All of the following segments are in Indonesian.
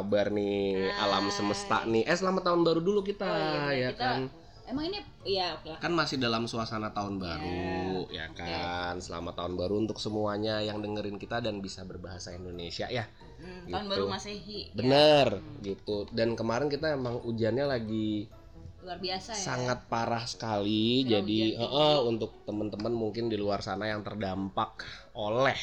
kabar nih Hai. alam semesta nih. Eh selamat tahun baru dulu kita Oh, iya, ya Kita- kan. Emang ini iya oke. Kan masih dalam suasana tahun baru ya kan. Selamat tahun baru untuk semuanya yang dengerin kita dan bisa berbahasa Indonesia ya. Hmm, Gitu. tahun baru Masehi. ya. Bener gitu. Dan kemarin kita emang hujannya lagi Luar biasa ya. sangat parah sekali. Jadi eh, eh, untuk teman-teman mungkin di luar sana yang terdampak oleh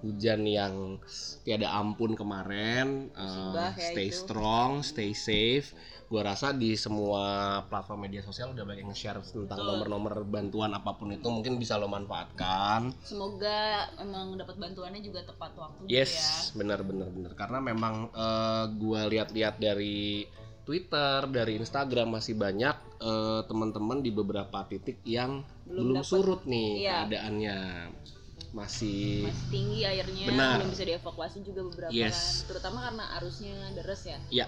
hujan yang tiada ampun kemarin, ya stay itu. strong, stay safe. Gua rasa di semua platform media sosial udah banyak yang share tentang nomor-nomor bantuan apa pun itu mungkin bisa lo manfaatkan. Semoga emang dapat bantuannya juga tepat waktu gitu Yes, ya. benar benar benar. Karena memang eh, gua lihat-lihat dari Twitter, dari Instagram masih banyak eh, teman-teman di beberapa titik yang Belum belum, dapet. surut nih Iya. keadaannya. Masih Masih tinggi airnya, Benar. belum bisa dievakuasi juga beberapa Yes. kan. Terutama karena arusnya deras ya. ya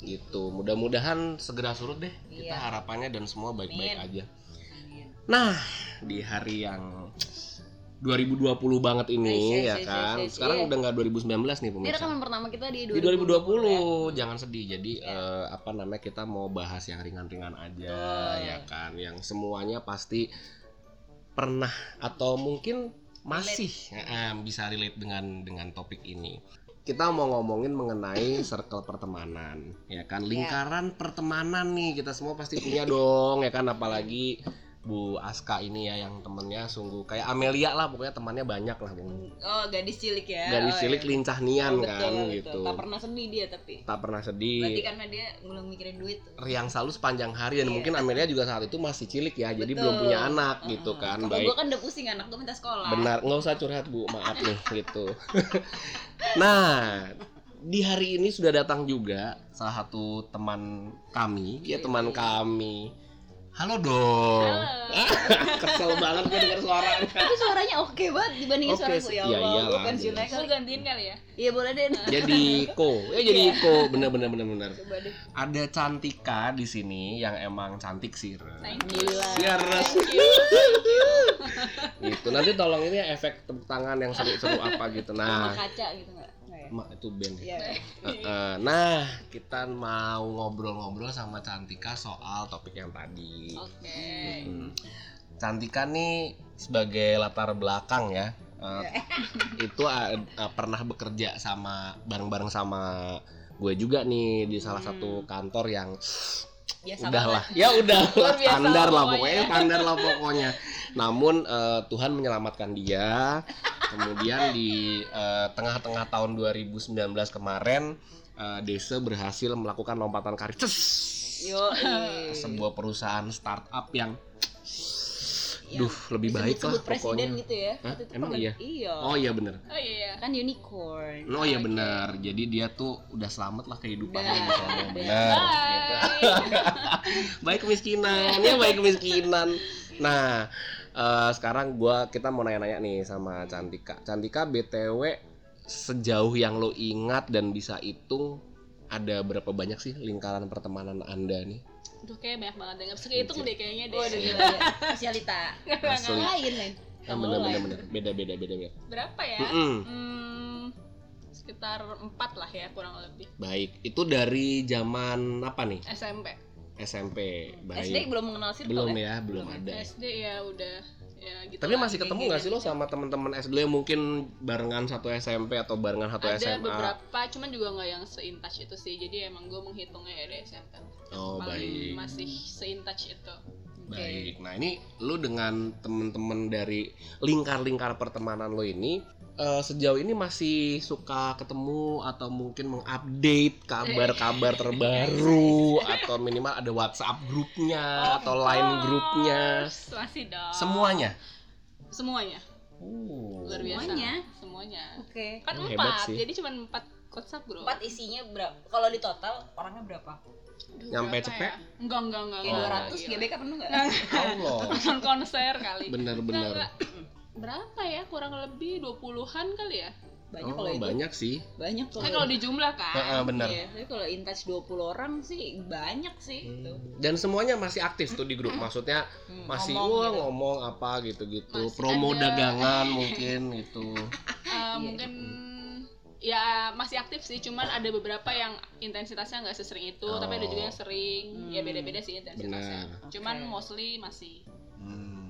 gitu. Mudah-mudahan segera surut deh. Kita Iya. harapannya dan semua baik-baik Amin. aja. Nah, di hari yang 2020 banget ini Yes, yes, ya yes, kan. yes, yes, Sekarang iya. udah nggak 2019 nih Ini pemirsa. rekaman pertama kita di di 2020. 2020 ya. jangan sedih jadi Ya. eh, apa namanya kita mau bahas yang ringan-ringan aja Betul. ya kan yang semuanya pasti pernah atau mungkin masih eh, bisa relate dengan dengan topik ini. Kita mau ngomongin mengenai circle pertemanan ya kan? Lingkaran pertemanan nih kita semua pasti punya dong ya kan? Apalagi Bu Aska ini ya yang temennya sungguh kayak Amelia lah pokoknya temannya banyak lah Bung. Oh, gadis cilik ya. Gadis Oh, cilik iya. lincah nian Oh, kan betul, gitu betul. Tak pernah sedih dia tapi. tak pernah sedih Berarti karena dia belum mikirin duit tuh. riang selalu sepanjang hari dan Iya. mungkin Amelia juga saat itu masih cilik ya jadi Betul. belum punya anak Heeh. gitu kan Kalau baik gue kan udah pusing anak gue minta sekolah. benar nggak usah curhat bu maaf nih gitu nah di hari ini sudah datang juga salah satu teman kami ya teman kami halo dong Halo. kesel banget gue denger suaranya Tapi suaranya oke banget dibandingin Oke suara gue ya Ya Allah. gue iyalah, pensiunnya jelas. kali. Lu gantiin kali ya? Iya boleh deh. jadi ko ya jadi Iya. ko bener bener bener bener Coba deh. ada Cantika di sini yang emang cantik sih. Thank you. Siar, Res. Thank you. gitu nanti tolong ini efek tepuk tangan yang seru-seru apa gitu Sama nah kaca gitu ya? Mak itu band Iya. Eh, nah kita mau ngobrol-ngobrol sama Cantika soal topik yang tadi Oke. Hmm. Cantika nih sebagai latar belakang ya eh, itu eh, eh, pernah bekerja sama bareng-bareng sama gue juga nih di salah satu kantor yang Biasa udahlah banget. ya udah standar lah pokoknya. standar lah pokoknya namun eh, Tuhan menyelamatkan dia kemudian di eh, tengah-tengah tahun 2019 kemarin eh, Desa berhasil melakukan lompatan karir! Yo. sebuah perusahaan startup yang Yang duh lebih baik lah presiden pokoknya gitu ya. Hah? Itu Emang iya? Iya. oh iya bener Oh iya. Kan unicorn. Oh iya Oke. benar. Jadi dia tuh udah selamat lah kehidupannya Udah, di sana. udah. Benar. gitu. baik kemiskinan, ya baik kemiskinan. Nah, eh, sekarang gua kita mau nanya-nanya nih sama Cantika. Cantika BTW sejauh yang lo ingat dan bisa hitung ada berapa banyak sih lingkaran pertemanan Anda nih? Duh kayak banyak banget Gak bisa kehitung deh kayaknya deh. Waduh gila ya. Sosialita. Asli. Lain lain. Ah, bener bener bener. Beda beda beda beda. Berapa ya? Mm-mm. Hmm, sekitar empat lah ya kurang lebih. Baik, itu dari zaman apa nih? SMP. SMP. Baik. SD belum mengenal circle belum ya? ya, belum ada. SD ya udah ya gitu. Tapi masih ketemu nggak sih lo gitu. sama teman-teman SD yang mungkin barengan satu SMP atau barengan satu Ada SMA? beberapa, cuman juga nggak yang se-intouch itu sih. Jadi emang gue menghitungnya ya dari SMP. Oh Paling baik, masih se-intouch itu. baik. Nah ini lu dengan temen-temen dari lingkar-lingkar pertemanan lo ini eh, sejauh ini masih suka ketemu atau mungkin mengupdate kabar-kabar terbaru atau minimal ada WhatsApp grupnya atau line grupnya Masih dong. semuanya. Semuanya. Oh. Luar biasa. Semuanya? Semuanya. Oke. Kan Oh, hebat empat, sih. jadi cuma empat WhatsApp bro. Empat isinya berapa? Kalau di total orangnya berapa? Nyampe berapa cepet? ya? Enggak, enggak, enggak. Kayak enggak. 200 Gila. GBK penuh nggak? Allah, Nonton konser kali. bener-bener. Enggak, enggak. Berapa ya? Kurang lebih 20-an kali ya? Banyak Oh, kalau itu. banyak sih. Banyak kalau. Kan kalau di jumlah kan. Heeh, bener. Iya, tapi kalau in touch 20 orang sih banyak sih. Gitu. Dan semuanya masih aktif tuh di grup. Maksudnya Hmm, masih ngomong wah gitu. ngomong apa gitu-gitu. Masih Promo ada. dagangan mungkin gitu. Eh, Iya. mungkin ya masih aktif sih cuman ada beberapa yang intensitasnya nggak sesering itu tapi ada juga yang sering ya Hmm. beda-beda sih intensitasnya Benar. cuman Oke. mostly masih Hmm.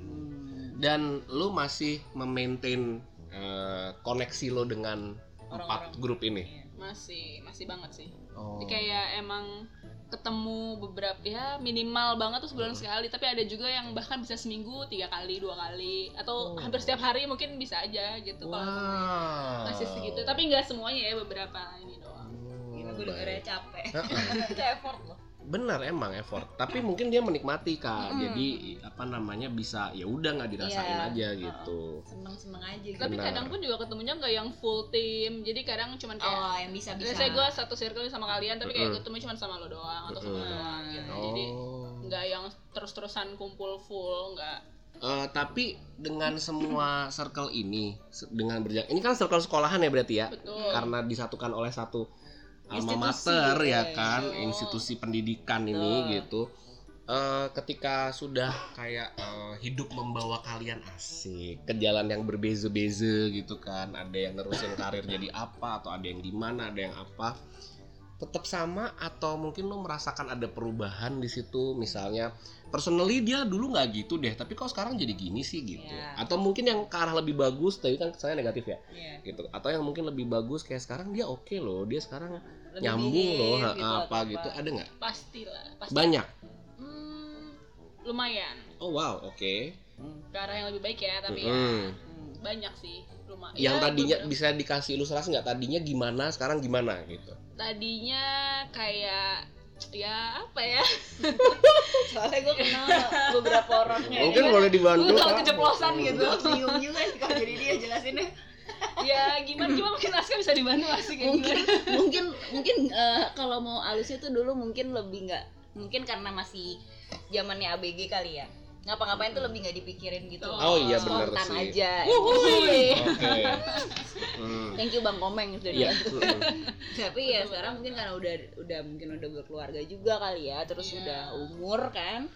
Dan lu masih memaintain eh, koneksi lo dengan empat Orang-orang. grup ini. Iya. masih masih banget sih Oh. Jadi kayak emang ketemu beberapa ya minimal banget tuh sebulan sekali tapi ada juga yang bahkan bisa seminggu tiga kali dua kali atau Oh. hampir setiap hari mungkin bisa aja gitu kalau Wow. masih segitu tapi nggak semuanya ya beberapa ini doang Oh, Gila gue dengernya capek. Itu effort loh. Bener emang effort. Tapi mungkin dia menikmati kak. Mm-mm. Jadi apa namanya bisa ya udah nggak dirasain Iya. aja gitu. Seneng-seneng aja gitu. tapi Benar. kadang pun juga ketemunya nggak yang full team jadi kadang cuman kayak Oh, yang bisa-bisa. Biasanya gue satu circle sama kalian tapi kayak Mm-mm. ketemu cuma sama lo doang atau sama lo Mm-mm. doang gitu. Jadi Oh. nggak yang terus-terusan kumpul full, nggak. Eh, tapi dengan semua circle ini dengan berjalan ini kan circle sekolahan ya berarti ya Betul. karena disatukan oleh satu alma mater ya iya, kan betul. institusi pendidikan ini gitu Eh, ketika sudah kayak eh, hidup membawa kalian asik ke jalan yang berbeza-beza gitu kan ada yang nerusin karir jadi apa atau ada yang di mana ada yang apa tetap sama atau mungkin lo merasakan ada perubahan di situ misalnya personally dia dulu nggak gitu deh tapi kok sekarang jadi gini sih gitu Iya. atau mungkin yang ke arah lebih bagus tapi kan kesannya negatif ya Iya. gitu atau yang mungkin lebih bagus kayak sekarang dia oke loh dia sekarang Lebih nyambung loh ha, gitu, apa gitu ada nggak Pastilah, pasti. banyak Hmm, lumayan. oh wow oke Hmm. Ke arah yang lebih baik ya, tapi ya Hmm. banyak sih. Lumayan. yang Ya, tadinya bisa dikasih ilustrasi nggak tadinya gimana sekarang gimana gitu Tadinya kayak ya apa ya? Soalnya gue kenal beberapa orangnya. mungkin iya. boleh dibantu Gue tau Kak. keceplosan gitu. Bingung juga nih kalau jadi dia jelasinnya. Ya gimana gimana mungkin Aska bisa dibantu asik kayak mungkin gimana. mungkin mungkin eh, kalau mau alusnya tuh dulu mungkin lebih nggak mungkin karena masih zamannya ABG kali ya ngapa-ngapain tuh lebih nggak dipikirin gitu Oh, iya, bener Spontan sih. aja Wuhui. oke Hmm. thank you bang komeng sudah Iya. dibantu. Mm-mm. tapi ya sekarang mungkin karena udah udah mungkin udah berkeluarga juga kali ya terus Iya. udah umur kan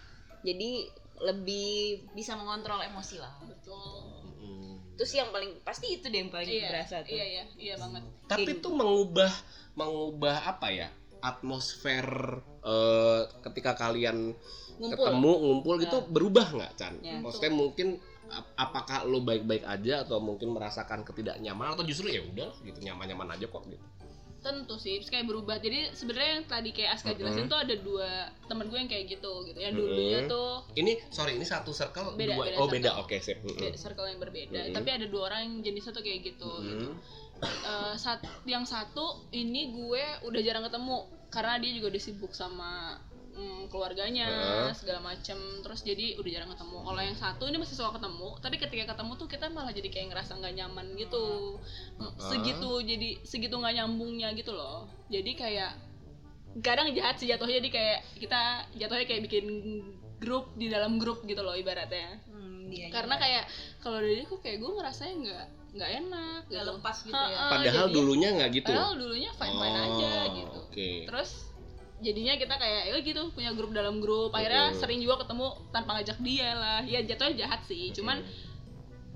jadi lebih bisa mengontrol emosi lah Betul. Mm. terus yang paling pasti itu deh yang paling Iya, berasa tuh iya iya iya banget. tapi tuh mengubah mengubah apa ya atmosfer eh, ketika kalian ngumpul ketemu ngumpul gitu Nah. berubah nggak Chan? Ya. Maksudnya mungkin ap- apakah lo baik-baik aja atau mungkin merasakan ketidaknyamanan atau justru ya udah gitu nyaman-nyaman aja kok gitu. Tentu sih terus kayak berubah jadi sebenarnya yang tadi kayak Aska jelasin tuh ada dua temen gue yang kayak gitu gitu yang dulunya tuh Ini sorry ini satu circle Beda, dua beda oh circle. beda oke sip. Mm-mm. beda circle yang berbeda Mm-mm. tapi ada dua orang yang jenisnya tuh kayak gitu gitu Mm-mm. Eh, sat- yang satu ini gue udah jarang ketemu karena dia juga udah sibuk sama mm, keluarganya Heeh. segala macem terus jadi udah jarang ketemu kalau yang satu ini masih suka ketemu tapi ketika ketemu tuh kita malah jadi kayak ngerasa nggak nyaman gitu Heeh. segitu jadi segitu nggak nyambungnya gitu loh jadi kayak kadang jahat sih jatuhnya jadi kayak kita jatuhnya kayak bikin grup di dalam grup gitu loh ibaratnya Hmm, dia karena kayak kalau dari kok kayak gue ngerasanya nggak nggak enak nggak gitu. lepas gitu ya Padahal jadinya- dulunya nggak gitu. padahal dulunya fine fine aja Oh, gitu Oke. terus jadinya kita kayak ya gitu punya grup dalam grup. Akhirnya Mm-mm. sering juga ketemu tanpa ngajak dia lah. Ya jatuhnya jahat sih cuman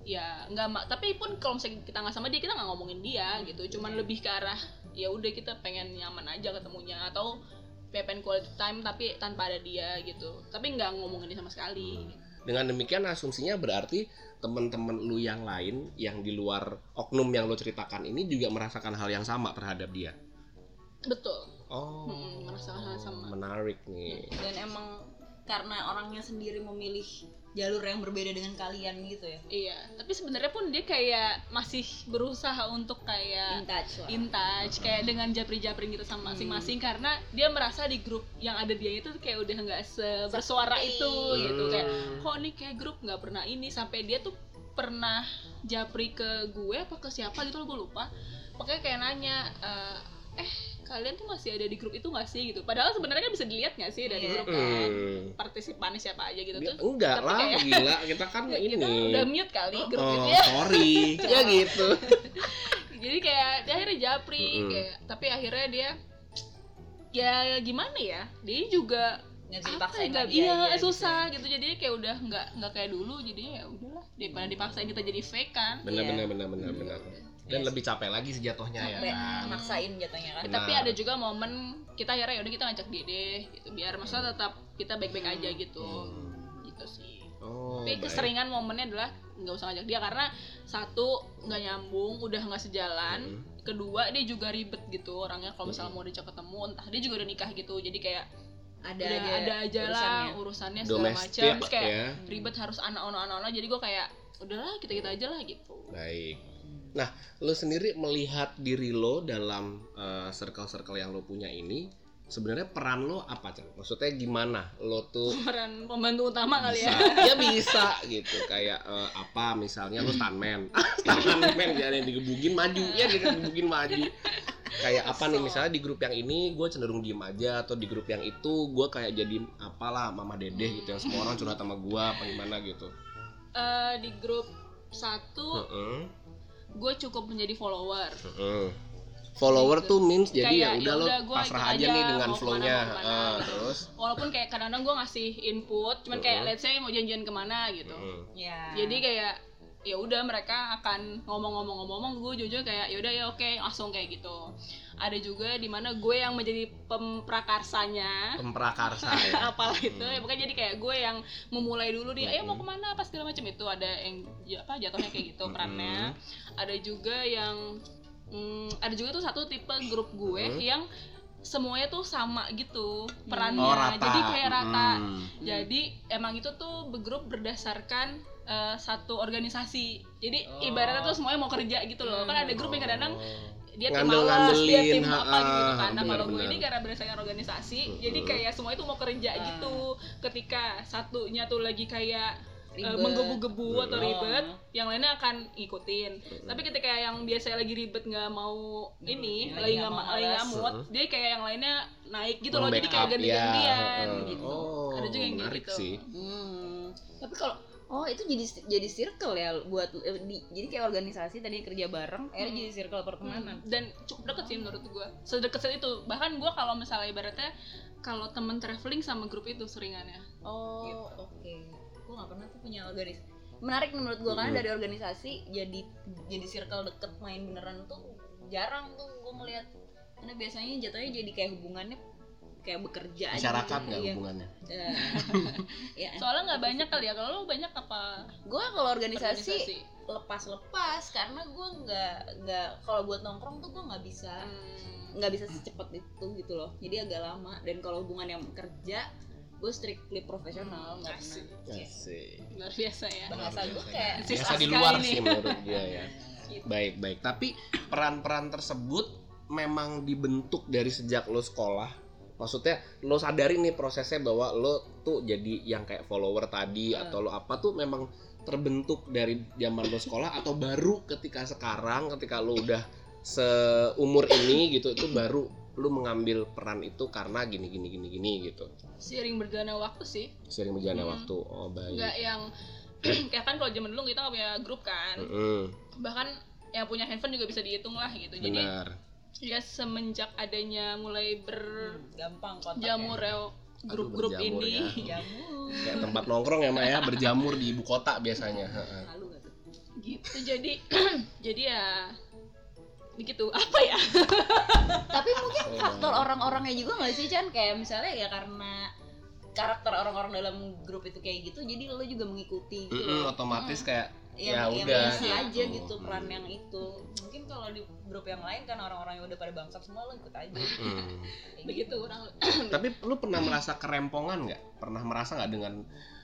ya nggak tapi pun kalau misalnya kita nggak sama dia kita nggak ngomongin dia gitu. Cuman lebih ke arah ya udah kita pengen nyaman aja ketemunya atau pengen quality time tapi tanpa ada dia gitu. Tapi nggak ngomongin dia sama sekali. Dengan demikian asumsinya berarti teman-teman lu yang lain yang di luar oknum yang lu ceritakan ini juga merasakan hal yang sama terhadap dia. betul Oh, Mm-mm, merasakan sama. menarik nih. dan emang karena orangnya sendiri memilih jalur yang berbeda dengan kalian gitu ya? Iya tapi sebenarnya pun dia kayak masih berusaha untuk in kayak touch lah. in touch kayak dengan japri-japri gitu sama masing-masing karena dia merasa di grup yang ada dia itu kayak udah nggak bersuara itu gitu. Kayak Hmm. kok nih kayak grup nggak pernah ini sampai dia tuh pernah japri ke gue apa ke siapa gitu loh gue lupa. Makanya kayak nanya eh, eh kalian tuh masih ada di grup itu nggak sih gitu padahal sebenarnya kan bisa dilihat nggak sih dari Iya. grup kan Hmm. partisipannya siapa aja gitu Dia- tuh enggak lah, kayak- gila kita kan ini. kita udah mute kali grup oh, itu ya sorry. ya gitu. jadi kayak dia akhirnya japri Mm-mm. kayak tapi akhirnya dia ya gimana ya dia juga nggak bisa apa ya, dipaksain lagi iya aja gitu. susah gitu jadi kayak udah nggak nggak kayak dulu jadinya ya udahlah daripada dipaksain kita jadi fake kan Benar Iya. benar benar benar benar. Dan lebih capek lagi sih jatuhnya ya kan? maksain jatuhnya kan. Benar. tapi ada juga momen kita akhirnya yaudah kita ngajak dia deh gitu. Biar maksudnya tetap kita baik-baik aja gitu. Hmm. gitu sih. Oh tapi baik. keseringan momennya adalah nggak usah ngajak dia karena satu nggak nyambung udah nggak sejalan. Hmm. kedua dia juga ribet gitu orangnya kalau misalnya mau diajak ketemu entah dia juga udah nikah gitu. Jadi kayak ada udah aja ada aja lah urusannya. urusannya segala macam. Kayak ya. ribet harus anak anak ono jadi gue kayak udahlah kita kita aja lah gitu. Baik nah lo sendiri melihat diri lo dalam eh, circle-circle yang lo punya ini sebenarnya peran lo apa Chan? maksudnya gimana? Lo tuh peran pembantu utama kali bisa. Ya ya bisa gitu. Kayak eh, apa misalnya lo stuntman. Stuntman jangan yang digebugin maju. Ya digebugin maju. Kayak apa nih? Misalnya di grup yang ini gue cenderung diem aja. Atau di grup yang itu gue kayak jadi apalah mama dedeh gitu yang semua orang curhat sama gue apa gimana gitu. Eh, di grup satu Heeh, gue cukup menjadi follower. Heeh. follower tuh means jadi ya Kayak, udah lo yaudah, gua pasrah aja aja, nih dengan flow-nya. Heeh, terus? Walaupun kayak kadang-kadang gue ngasih input cuman kayak let's say mau janjian ke mana gitu. Heeh. ya jadi kayak ya udah mereka akan ngomong-ngomong-ngomong gue jujur kayak ya udah ya oke langsung kayak gitu. Ada juga di mana gue yang menjadi pemprakarsanya. Pemprakarsa ya. Apalah itu Hmm. ya pokoknya jadi kayak gue yang memulai dulu dia ayo mau ke mana? apa segala macam itu. Ada yang ya, apa jatuhnya kayak gitu Hmm. perannya. Ada juga yang mm, ada juga tuh satu tipe grup gue Hmm. yang semuanya tuh sama gitu perannya. Oh rata. Jadi kayak rata. Hmm. jadi emang itu tuh bergrup berdasarkan eh, satu organisasi jadi Oh. ibaratnya tuh semuanya mau kerja gitu loh kan ada grup yang kadang-kadang Oh. dia tim malas, dia tim apa gitu kan. Nah kalau gue ini karena berdasarkan organisasi, Mm-mm. jadi kayak semua itu mau kerja Ah. gitu. Ketika satunya tuh lagi kayak Ribet. menggebu-gebu atau ribet, Oh. yang lainnya akan ngikutin. Tapi ketika yang biasa lagi ribet nggak mau ini, Lagi lagi nggak lagi Mm-mm. dia kayak yang lainnya naik gitu loh. Jadi kayak ganti-gantian ya, gitu. Oh, Ada juga yang gitu. sih. Hmm. Tapi kalau oh itu jadi jadi circle ya buat eh, di- jadi kayak organisasi tadi kerja bareng akhirnya Hmm. jadi circle pertemanan. dan cukup deket sih menurut gue sedekat itu bahkan gue kalau misalnya ibaratnya kalau temen traveling sama grup itu seringannya Oh, Gitu. oke. Gue gak pernah tuh punya organisasi. Menarik menurut gue karena dari organisasi jadi jadi circle deket main beneran tuh jarang tuh gue ngeliat. Karena biasanya jatuhnya jadi kayak hubungannya kayak bekerja aja. masyarakat gitu. nggak Iya. hubungannya Eh, ya. soalnya nggak banyak kali ya kalau lo banyak apa Gue kalau organisasi lepas-lepas karena gue nggak nggak kalau buat nongkrong tuh gue nggak bisa Hmm, nggak bisa secepat itu gitu loh jadi agak lama dan kalau hubungan yang kerja gue strictly profesional nggak Asik. Asik. luar biasa ya bahasa gue kayak biasa di luar ini. sih menurut dia ya Gitu. baik baik tapi peran-peran tersebut memang dibentuk dari sejak lo sekolah maksudnya lo sadari nih prosesnya bahwa lo tuh jadi yang kayak follower tadi Hmm. atau lo apa tuh memang terbentuk dari zaman lo sekolah atau baru ketika sekarang ketika lo udah seumur ini gitu itu baru lo mengambil peran itu karena gini gini gini gini gitu. Seiring berjalannya waktu sih. Sering berjalannya Hmm. waktu. Oh baik. Nggak yang kayak kan kalau zaman dulu kita nggak punya grup kan. Mm-mm, bahkan yang punya handphone juga bisa dihitung lah gitu. Jadi benar ya semenjak adanya mulai gampang kontaknya. Berjamur ya grup-grup berjamur ini. Ya. jamur. Kayak tempat nongkrong ya Mak ya. Berjamur di ibu kota biasanya. Tuh? Gitu jadi jadi ya begitu. Apa ya? Tapi mungkin Oh, faktor orang-orangnya juga nggak sih Chan? Kayak misalnya ya karena karakter orang-orang dalam grup itu kayak gitu jadi lo juga mengikuti gitu. Loh. otomatis kayak yang, ya yang udah gitu. aja gitu Hmm. peran yang itu mungkin kalau di grup yang lain kan orang-orang yang udah pada bangsat semua lo ikut aja Mm. Kayak begitu kurang tapi lu pernah merasa kerempongan nggak pernah merasa nggak dengan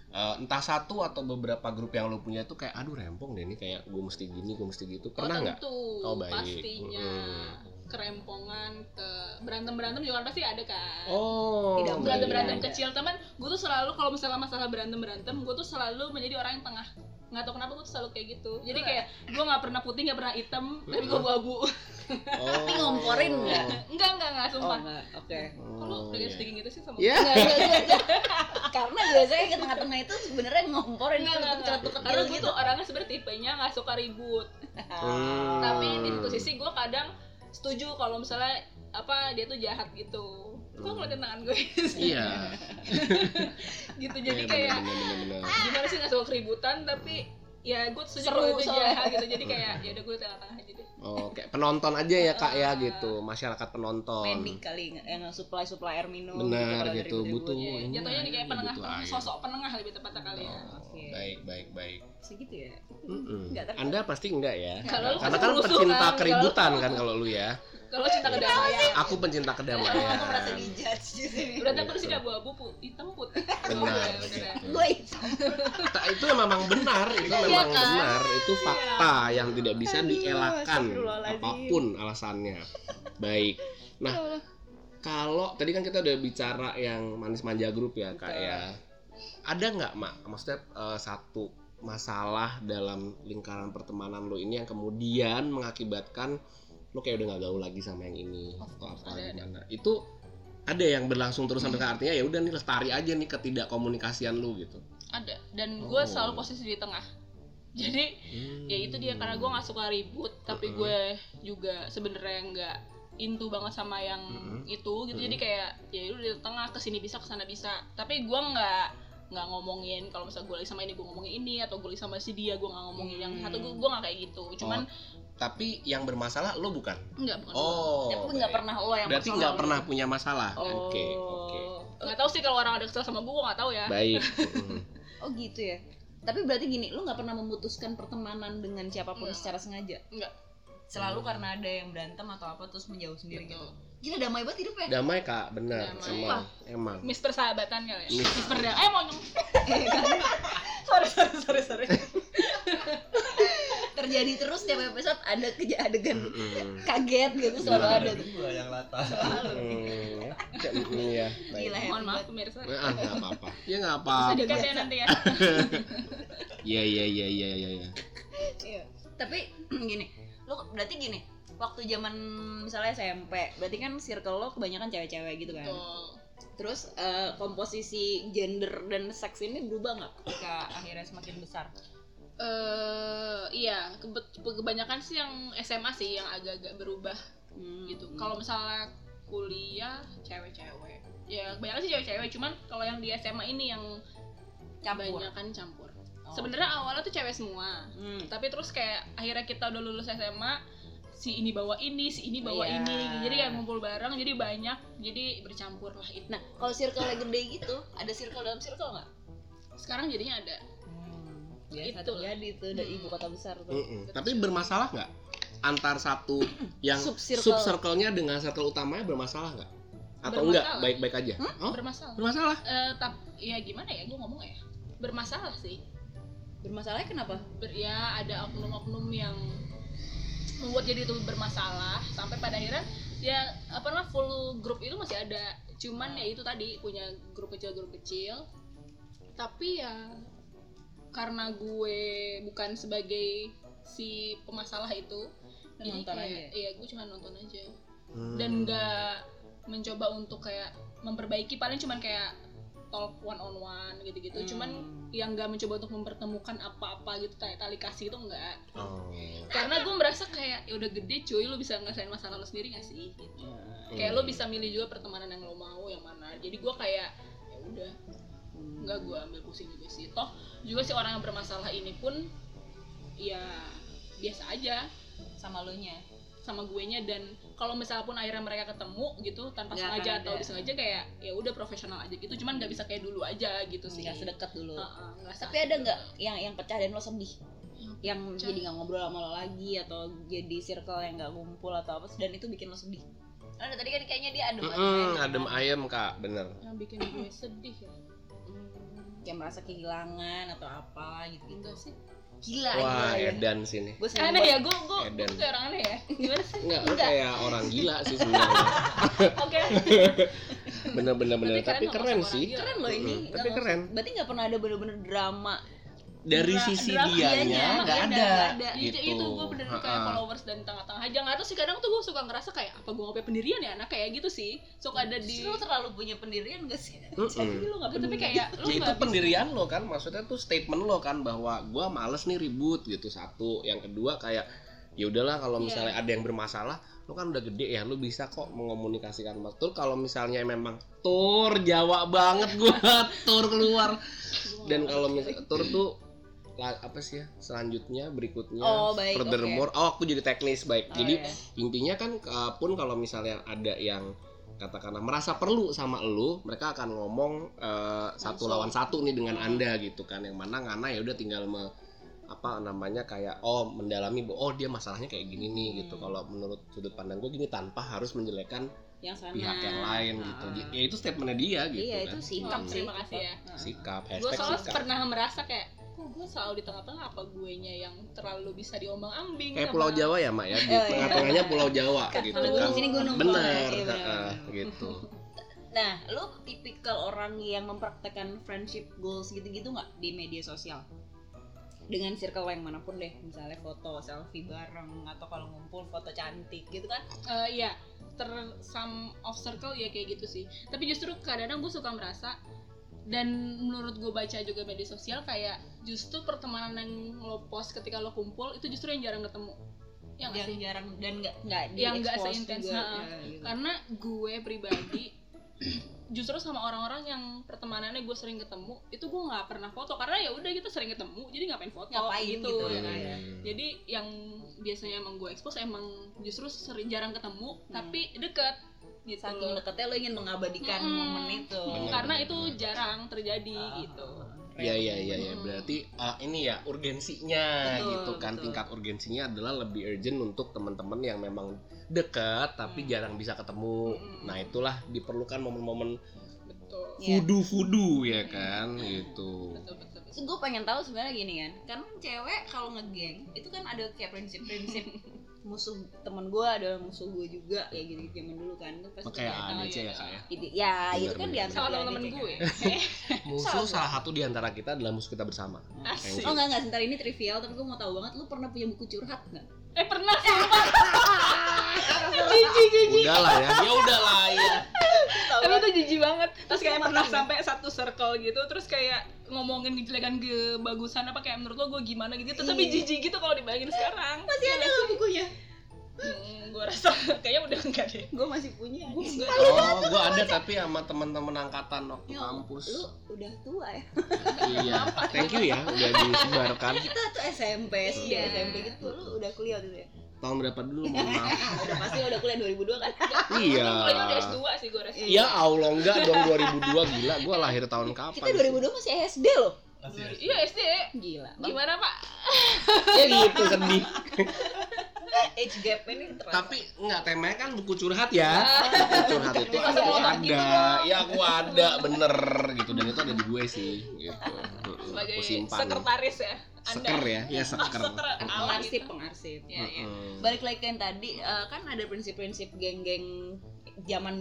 eh, entah satu atau beberapa grup yang lu punya itu kayak aduh rempong deh ini kayak gue mesti gini gue mesti gitu pernah nggak tentu Oh, baik. pastinya Mm. kerempongan ke berantem berantem juga pasti ada kan oh Tidak berantem Iya, berantem ada. kecil teman gue tuh selalu kalau misalnya masalah berantem berantem gue tuh selalu menjadi orang yang tengah nggak tahu kenapa gue tuh selalu kayak gitu. Jadi kayak gue nggak pernah putih nggak pernah hitam tapi gue abu-abu oh. Tapi ngomporin. Nggak? enggak enggak enggak oh sumpah enggak oke kalau Oh, pengen iya. sedikit gitu sih sama ya Enggak, enggak, enggak, enggak. karena biasanya ke tengah-tengah itu sebenarnya ngomporin enggak enggak enggak celetuk karena gue gitu. tuh orangnya sebenarnya tipenya nggak suka ribut. Hmm. tapi di satu sisi gue kadang setuju kalau misalnya apa dia tuh jahat gitu gue ngeliatin tangan gue iya gitu jadi Iya, kayak bener, bener, bener, bener. gimana sih nggak suka keributan tapi ya gue setuju Seru kalau itu jahat gitu jadi kayak ya udah gue tengah-tengah aja deh Oh, kayak penonton aja ya kak ya Ah. gitu, masyarakat penonton. medik kali yang supply supply air minum Benar kalau ada gitu, ribut-ribut. butuh. ya, jatuhnya nih kayak penengah butuh air. sosok penengah lebih tepatnya kali ya Oh, Oke. Baik, baik, baik. segitu ya. Nggak tertarik. Anda pasti enggak ya? Kalau Karena kan pecinta kan, keributan kan kalau lu ya. Kalau cinta kedamaian Aku pencinta aku kedamaian. merasa dijudge di sini berarti aku di sini abu-abu hitam putih Benar. Gue hitam Ta- itu memang benar, itu Iya memang kan? benar, itu fakta yang tidak bisa dielakkan apa pun alasannya. Baik. Nah, kalau tadi kan kita udah bicara yang manis manja grup ya kak ya. Ada nggak mak? Maksudnya eh, satu masalah dalam lingkaran pertemanan lo ini yang kemudian mengakibatkan lo kayak udah nggak gaul lagi sama yang ini Of atau apa ada, ada. gimana? Itu ada yang berlangsung terus sampai ke artinya ya udah nih lestari aja nih ketidak komunikasian lu gitu. ada dan gue Oh. selalu posisi di tengah jadi ya itu dia karena gue nggak suka ribut tapi Mm-mm. gue juga sebenarnya nggak into banget sama yang Mm-mm. itu gitu jadi Mm-mm. kayak ya itu di tengah ke sini bisa ke sana bisa tapi gue nggak nggak ngomongin kalau misalnya gue lagi sama ini gue ngomongin ini atau gue lagi sama si dia gue nggak ngomongin yang Hmm. satu gue gue nggak kayak gitu cuman Tapi yang bermasalah lo bukan. nggak bukan Oh. tapi nggak baik. pernah lo yang Berarti nggak gitu. pernah punya masalah. oh Oke, oke. nggak tahu sih kalau orang ada kesel sama gue nggak tahu ya Baik. Mm. oh gitu ya tapi berarti gini lo nggak pernah memutuskan pertemanan dengan siapa pun Nggak. secara sengaja nggak selalu karena ada yang berantem atau apa terus menjauh sendiri gitu Betul. Gila damai banget hidupnya Damai kak, benar. Damai. Emang, emang. Miss persahabatan kali ya Miss- Miss perda eh mau nyong sorry sorry sorry sorry terjadi terus tiap episode ada keja adegan Mm-mm. kaget gitu selalu ada tuh. gua yang latah Mm, ya, mm, Iya, baik. Gila, mohon maaf pemirsa Ah, nggak apa-apa. Ya nggak bisa apa-apa. dekat ya nanti ya Iya, iya, iya, iya, iya. iya. Iya. tapi gini lo berarti gini waktu zaman misalnya SMP berarti kan circle lo kebanyakan cewek-cewek gitu kan Betul. terus eh, komposisi gender dan seks ini berubah nggak ketika akhirnya semakin besar eh iya kebe- kebanyakan sih yang SMA sih yang agak-agak berubah Hmm. gitu kalau misalnya kuliah cewek-cewek ya kebanyakan sih cewek-cewek cuman kalau yang di SMA ini yang campur kebanyakan campur Oh. sebenarnya awalnya tuh cewek semua Hmm. tapi terus kayak akhirnya kita udah lulus SMA si ini bawa ini si ini bawa Iya. ini jadi kayak ngumpul bareng jadi banyak jadi bercampur lah itu nah kalau circle gede gitu ada circle dalam circle nggak sekarang jadinya ada hmm. biasa Itu. terjadi tuh dari Hmm. ibu kota besar tuh Mm-mm. Tapi bermasalah nggak antar satu yang sub circle-nya dengan circle utamanya bermasalah nggak? Atau enggak? Baik-baik aja. Oh, bermasalah bermasalah. Eh, tap- ya gimana ya gue ngomong ya bermasalah sih bermasalahnya kenapa ber, ya ada oknum-oknum yang membuat jadi itu bermasalah sampai pada akhirnya ya apa namanya full grup itu masih ada cuman ya itu tadi punya grup kecil grup kecil tapi ya karena gue bukan sebagai si pemasalah itu jadi Nonton kayak aja. iya gue cuma nonton aja Hmm. dan nggak mencoba untuk kayak memperbaiki paling cuman kayak talk one on one gitu-gitu. Hmm. cuman yang nggak mencoba untuk mempertemukan apa-apa gitu tali, tali kasih itu enggak Oh. karena gue merasa kayak ya udah gede cuy lu bisa ngerasain masalah lu sendiri gak sih? Gitu. kayak lu bisa milih juga pertemanan yang lo mau yang mana. Jadi gue kayak ya udah. Nggak gue ambil pusing juga sih. Toh juga si orang yang bermasalah ini pun ya biasa aja. Sama lo nya sama gue nya dan kalau misalnya pun akhirnya mereka ketemu gitu tanpa Nggak sengaja atau disengaja kayak ya udah profesional aja gitu. Cuman nggak bisa kayak dulu aja gitu sih. Nggak sedekat dulu. Heeh, nggak tapi ada nggak yang yang pecah dan lo sedih? Yang pecah. jadi nggak ngobrol sama lo lagi atau jadi circle yang nggak ngumpul atau apa dan itu bikin lo sedih? Ada tadi kan kayaknya dia adem Mm-mm, adem ayam kak, bener. yang bikin gue sedih ya. Kayak merasa kehilangan atau apa gitu gitu enggak sih gila Wah, gila, edan sini. gue aneh ya gue gue gue kayak orang aneh ya gimana sih Enggak, lu kayak orang gila sih sebenarnya. oke Bener bener bener. Tapi keren Tapi keren sih. keren loh ini Mm-mm, Tapi keren. berarti nggak pernah ada bener-bener drama Dari Dra- sisi dianya nggak iya, ada. nggak ada. itu, Gitu. itu gue bener kayak Ha-ha. followers dan tengah-tengah aja nggak tahu sih kadang tuh gue suka ngerasa kayak apa gue ngopi pendirian ya anak kayak gitu sih suka ada di lo terlalu punya pendirian gak sih Mm-mm. jadi lo nggak tapi kayak lu ya itu pendirian lo kan maksudnya tuh statement lo kan bahwa gua males nih ribut gitu satu yang kedua kayak ya udahlah kalau Iya. misalnya ada yang bermasalah lo kan udah gede ya lo bisa kok mengomunikasikan mas tur kalau misalnya memang tur jawa banget gua tur keluar dan kalau misalnya tur tuh apa sih ya selanjutnya berikutnya Oh, baik, furthermore oh aku jadi teknis baik. Oh, jadi iya. intinya kan uh, pun kalau misalnya ada yang katakanlah merasa perlu sama lu mereka akan ngomong uh, satu lawan satu nih dengan Hmm. anda gitu kan. Yang mana ngana ya udah tinggal me, apa namanya kayak oh mendalami oh dia masalahnya kayak gini nih gitu. Hmm. kalau menurut sudut pandang gue gini tanpa harus menjelekan yang sana. pihak yang lain gitu. Ah. ya itu statementnya dia gitu iya kan. itu sikap Oh, sih. terima kasih ya. sikap gue soalnya sikap. pernah merasa kayak kok gue selalu di tengah-tengah apa gue nya yang terlalu bisa diombang ambing kayak Pulau Jawa ya mak ya di Oh, iya. tengah-tengahnya Pulau Jawa gitu kalau kan di sini gunung bener Iya, bener, heeh, bener. gitu Nah, lu tipikal orang yang mempraktekkan friendship goals gitu-gitu nggak di media sosial? Dengan circle yang mana pun deh, misalnya foto selfie bareng atau kalau ngumpul foto cantik gitu kan? Eh, iya ter some of circle ya kayak gitu sih tapi justru kadang-kadang gue suka merasa dan menurut gue baca juga media sosial kayak justru pertemanan yang lo post ketika lo kumpul itu justru yang jarang ketemu yang yang sih jarang dan nggak nggak Yang nggak seintens, juga, ha-ha. ya, gitu. karena gue pribadi justru sama orang-orang yang pertemanannya gue sering ketemu itu gue nggak pernah foto karena ya udah kita sering ketemu jadi ngapain foto Ngapain gitu, ya ya. kan? jadi yang biasanya emang gue expose emang justru sering jarang ketemu Hmm. tapi deket gitu Saking deketnya lo ingin mengabadikan Mm-mm. momen itu. Bener. karena itu jarang terjadi Ah, gitu Iya iya iya ya. Hmm. berarti ah, ini ya urgensinya Betul, gitu kan betul. tingkat urgensinya adalah lebih urgent untuk teman-teman yang memang dekat tapi Hmm. jarang bisa ketemu. Hmm. Nah itulah diperlukan momen-momen betul Iya. fudu-fudu ya kan gitu. betul betul, betul. So, gue pengen tahu sebenarnya gini kan, kan cewek kalau ngegeng itu kan ada kayak prinsip-prinsip musuh temen gue adalah musuh gue juga kayak gitu zaman dulu kan itu pasti Kayak ADC iya. ya kak ya. Itu- ya itu kan dianggap sama teman-teman gue kan. Musuh salah satu di antara kita adalah musuh kita bersama. Asik. Oh enggak enggak sebentar ini trivial tapi gue mau tahu banget lu pernah punya buku curhat nggak? eh pernah sumpah jijik lah ya. Ya udah lah ya. tapi itu jijik banget terus kayak pernah sampai satu circle gitu terus kayak ngomongin kejelekan kebagusan apa kayak menurut lo gue gimana gitu tapi Iya. jijik gitu kalau dibayangin sekarang Masih ada nggak bukunya? hmm, gue rasa kayaknya udah enggak deh Gue masih punya. Enggak. Oh, gua ada tapi sama teman-teman angkatan waktu Ya, kampus. Lu udah tua ya? Iya. Thank you ya udah disebarkan. Kita tuh SMP, SD, Iya. SMP gitu. Lu udah kuliah itu ya? Tahun berapa dulu? Mohon maaf. udah pasti udah kuliah 2002 kan? Iya. Kuliahnya udah S2 sih gue rasa Ya Allah enggak dong 2002 gila gua lahir tahun kapan? Kita 2002 masih SD loh. iya SD Gila. gimana pak Ya gitu sedih. Age gap ini terasa. Tapi enggak temanya kan buku curhat ya. Buku curhat itu ada ada. gitu Ya aku ada bener gitu dan itu ada di gue sih gitu. Sebagai simpan. sekretaris ya Seker ya, ya seker. Seker- pengarsip, pengarsip. ya, ya. Balik lagi ke yang tadi, eh, kan ada prinsip-prinsip geng-geng zaman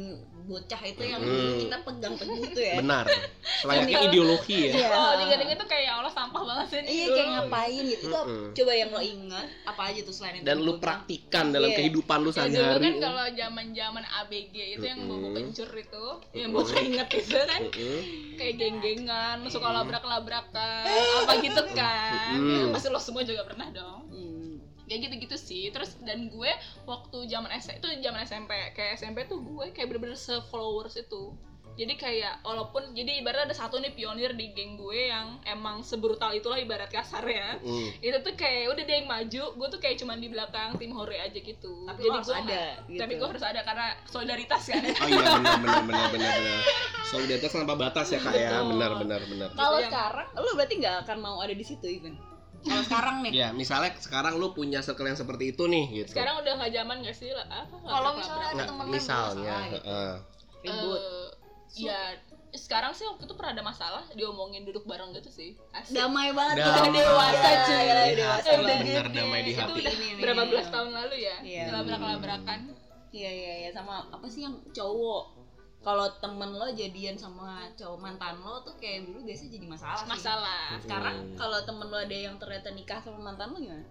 bocah itu yang Hmm. kita pegang teguh tuh ya. Benar. Selayaknya Iya. ideologi ya. Iya. oh digadang itu kayak Allah sampah banget sih Iya kayak ngapain gitu. Itu apa- Mm-mm. coba yang lo ingat apa aja tuh selain itu? Dan lu praktikan dalam Iya. kehidupan lu Ya, dulu sehari-hari. kan kalau zaman zaman ABG itu yang Mm-mm. bobo kencur itu yang Mm-mm. bobo inget itu kan Mm-mm. kayak geng-gengan suka labrak-labrakan apa gitu kan. Ya, pasti lo semua juga pernah dong Hmm. Kayak gitu-gitu sih terus dan gue waktu zaman S itu zaman SMP kayak SMP tuh gue kayak bener-bener se-followers itu jadi kayak walaupun jadi ibarat ada satu nih pionir di geng gue yang emang sebrutal itulah ibarat kasar ya Mm. itu tuh kayak udah dia yang maju gue tuh kayak cuman di belakang tim hore aja gitu Tapi jadi harus gue ada. gitu. tapi gue harus ada karena solidaritas kan Oh iya benar benar benar benar benar. Solidaritas tanpa batas ya kak ya. Benar benar benar. Kalau sekarang lo berarti nggak akan mau ada di situ Ivan. Kalau sekarang nih. Ya misalnya sekarang lu punya circle yang seperti itu nih gitu. sekarang udah nggak zaman gak sih lah apa Kalau misalnya ada Nggak, temen misalnya, gitu. Ribut. Eh, ya sekarang sih waktu itu pernah ada masalah diomongin duduk bareng gitu sih Asik. Damai banget. Damai. udah dewasa cuy. Udah hati dewasa banget. bener damai di itu hati. udah Ini nih. berapa belas tahun lalu ya Iya. labrak-labrakan Iya iya iya sama apa sih yang cowok kalau temen lo jadian sama cowok mantan lo tuh kayak dulu biasanya jadi masalah sih. masalah Sekarang Hmm. kalau temen lo ada yang ternyata nikah sama mantan lo gimana?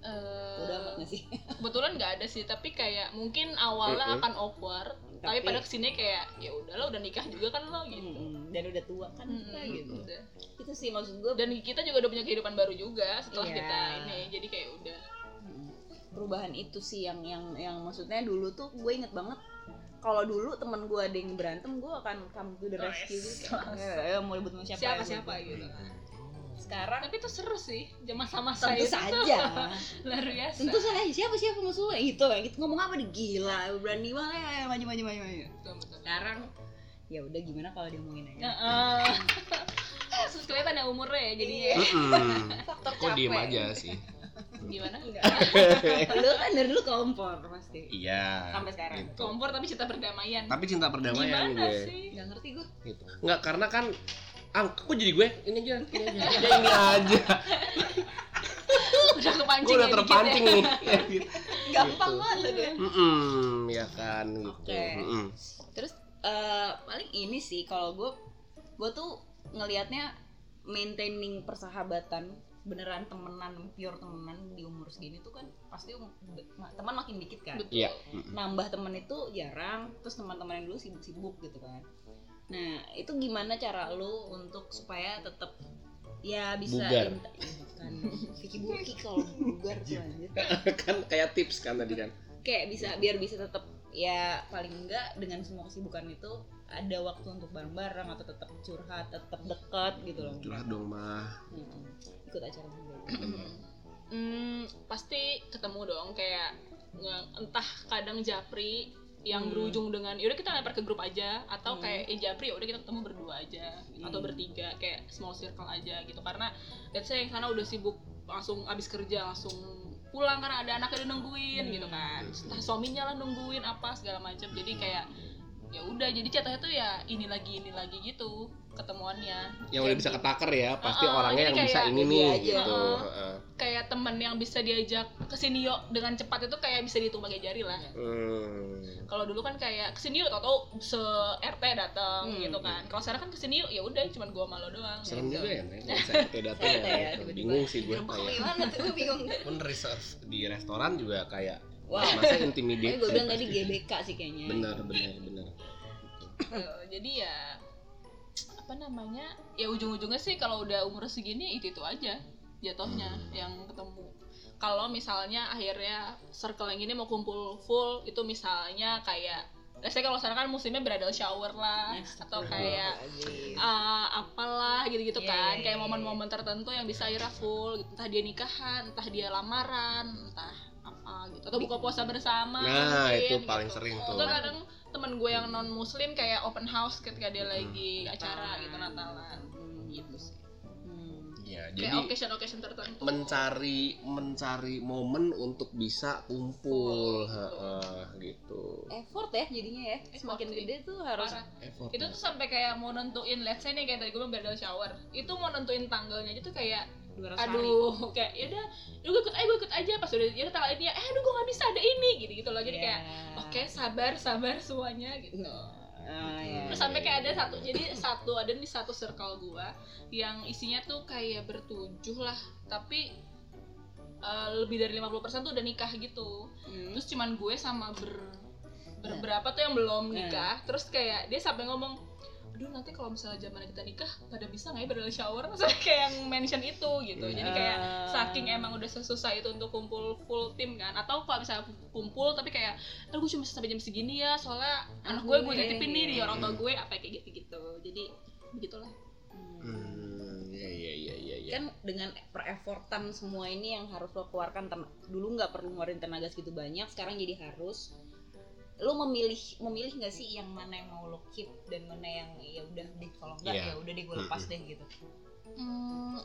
Eh, Udah amat gak sih? kebetulan nggak ada sih tapi kayak mungkin awalnya Mm-mm. akan awkward tapi, pada ke sini kayak ya udah lo udah nikah juga kan lo gitu Mm-mm. Dan udah tua kan Mm-mm, kita gitu. udah. Itu sih maksud gue dan kita juga udah punya kehidupan baru juga setelah Iya. kita ini jadi kayak udah perubahan itu sih yang yang yang maksudnya dulu tuh gue inget banget kalau dulu temen gue ada yang berantem gue akan come to the Oh, rescue yes. gitu ya, ya, mau ribut sama siapa siapa ya, siapa gitu. Sekarang tapi itu seru sih zaman masa-masa tentu itu. tuh saja. Luar biasa. Tentu saja siapa siapa maksudnya itu ya gitu ngomong apa nih gila berani banget. Ya maju maju maju maju. Betul, betul. sekarang ya udah gimana kalau diomongin aja? Heeh. Terus kelihatan ya umurnya ya jadi ya. Faktor Kok diem aja sih? Gimana enggak lu kan dari dulu kompor pasti Iya. Sampai sekarang. Gitu. kompor tapi cinta perdamaian Tapi cinta perdamaian gimana gue. sih nggak ngerti gue Gitu. Enggak karena kan Ah, kok jadi gue? Ini aja, ini aja. Ya, ini aja. udah kepancing Gue udah ya dikit terpancing ya. nih. Ya, gitu. gampang Gitu. banget deh Mm-mm, ya kan gitu. Oke. Mm-mm. terus eh, paling ini sih kalau gue gue tuh ngelihatnya maintaining persahabatan beneran temenan pure temenan di umur segini tuh kan pasti um- ma- teman makin dikit kan betul Iya. Mm-mm. nambah temen itu jarang terus teman-teman yang dulu sibuk-sibuk gitu kan nah itu gimana cara lu untuk supaya tetap ya bisa Bugar. bukan Vicky Buki kalau bugar tuh kan kayak tips kan tadi kan. kayak bisa biar bisa tetap ya paling enggak dengan semua kesibukan itu ada waktu untuk bareng-bareng atau tetap curhat tetap dekat gitu loh Curhat dong mah. Mm-mm. ikut acara juga Hmm, pasti ketemu dong kayak entah kadang japri yang Hmm. berujung dengan yaudah kita lempar ke grup aja atau Hmm. kayak eh japri yaudah kita ketemu berdua aja atau Hmm. bertiga kayak small circle aja gitu karena let's say yang sana udah sibuk langsung abis kerja langsung pulang karena ada anaknya udah nungguin Hmm. gitu kan entah suaminya lah nungguin apa segala macam jadi kayak ya udah jadi jatuhnya tuh ya ini lagi ini lagi gitu ketemuannya Yang udah bisa ketaker ya, pasti Uh-uh, orangnya yang bisa kayak ini dia nih aja. gitu. Uh-uh. Heeh. kayak temen yang bisa diajak ke sini yuk dengan cepat itu kayak bisa dihitung pakai jari lah. Hmm. Kalau dulu kan kayak ke sini yuk tau se RT datang Hmm. gitu kan. Kalau sekarang kan ke sini yuk ya udah cuman gua sama lo doang. Serem gitu. juga ya. Kalau saya kayak datang ya. ya, gitu. tiba-tiba. Bingung sih gue kayak. Pun reserve di restoran juga kayak Wah. masa Tapi intimidate. gue bilang tadi. GBK sih kayaknya Bener, bener, bener. Eh, jadi ya apa namanya ya ujung-ujungnya sih kalau udah umur segini itu itu aja jatuhnya Hmm. yang ketemu kalau misalnya akhirnya circle yang ini mau kumpul full itu misalnya kayak let's say kalau sekarang kan musimnya bridal shower lah atau kayak uh, apalah gitu-gitu Iya, kan iya, kayak iya. momen-momen tertentu yang bisa akhirnya full gitu. entah dia nikahan entah dia lamaran entah apa gitu atau buka puasa bersama Nah, mungkin, itu paling gitu. sering tuh. Atau kadang temen gue yang non muslim kayak open house ketika dia lagi Hmm. acara gitu Natalan Hmm. gitu sih Hmm. Ya, kayak jadi occasion occasion tertentu mencari mencari momen untuk bisa kumpul, heeh, gitu. effort ya jadinya ya semakin Effort gede tuh harus Parah. Effort. itu tuh sampai kayak mau nentuin let's say nih kayak tadi gue bilang bridal shower itu mau nentuin tanggalnya aja tuh kayak 200 hari aduh kayak yaudah yaudah gue ikut aja gue ikut aja. Pas udah ya tanggal ini ya eh aduh gue nggak bisa ada ini. Gitu gitu loh. Jadi Iya. kayak oke sabar sabar semuanya. Gitu. Ah, ya. terus sampai kayak ada satu jadi satu ada di satu circle gua yang isinya tuh kayak bertujuh lah. Tapi eh, lebih dari 50% tuh udah nikah gitu. Hmm. terus cuman gue sama ber beberapa tuh yang belum nikah. Terus kayak dia sampai ngomong aduh nanti kalau misalnya zaman kita nikah pada bisa nggak ya bridal shower? Maksudnya kayak yang mention itu gitu. Jadi kayak Ah. saking emang udah sesusah itu untuk kumpul full tim kan. Atau kalau misalnya kumpul tapi kayak aduh gue cuma sampai jam segini ya soalnya anak gue gue titipin nih di orang tua gue apa kayak gitu gitu jadi begitulah. Hmm, ya ya ya ya ya. kan dengan per-effortan semua ini yang harus lo keluarkan dulu nggak perlu ngeluarin tenaga segitu banyak sekarang jadi harus lo memilih memilih nggak sih yang mana yang mau lo keep dan mana yang ya udah deh kalau enggak Iya. ya udah deh gue lepas deh gitu Hmm,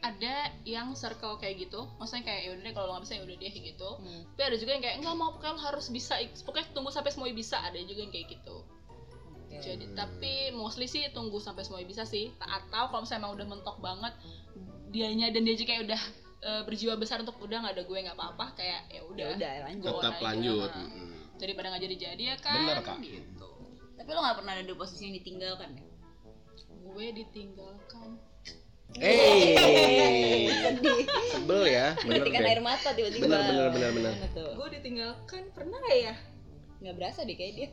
ada yang circle kayak gitu maksudnya kayak yaudah deh kalau lo nggak bisa yaudah deh gitu Hmm. tapi ada juga yang kayak nggak mau pokoknya lo harus bisa pokoknya tunggu sampai semuanya bisa ada juga yang kayak gitu Oke. jadi Hmm. tapi mostly sih tunggu sampai semuanya bisa sih atau kalau misalnya emang udah mentok banget dianya dan dia juga kayak udah eh, berjiwa besar untuk udah nggak ada gue nggak apa-apa kayak ya ya udah udah lanjut on Tetap aja. lanjut. Nah. Daripada nggak jadi jadi ya kan? Bener, Kak. gitu. Tapi lo nggak pernah ada di posisi yang ditinggalkan ya? Gue ditinggalkan. Eh, sedih. Sebel ya, bener menitikkan deh. air mata tiba-tiba. Bener, bener, bener, bener. Tuh? gue ditinggalkan pernah nggak ya? Nggak berasa deh kayak dia.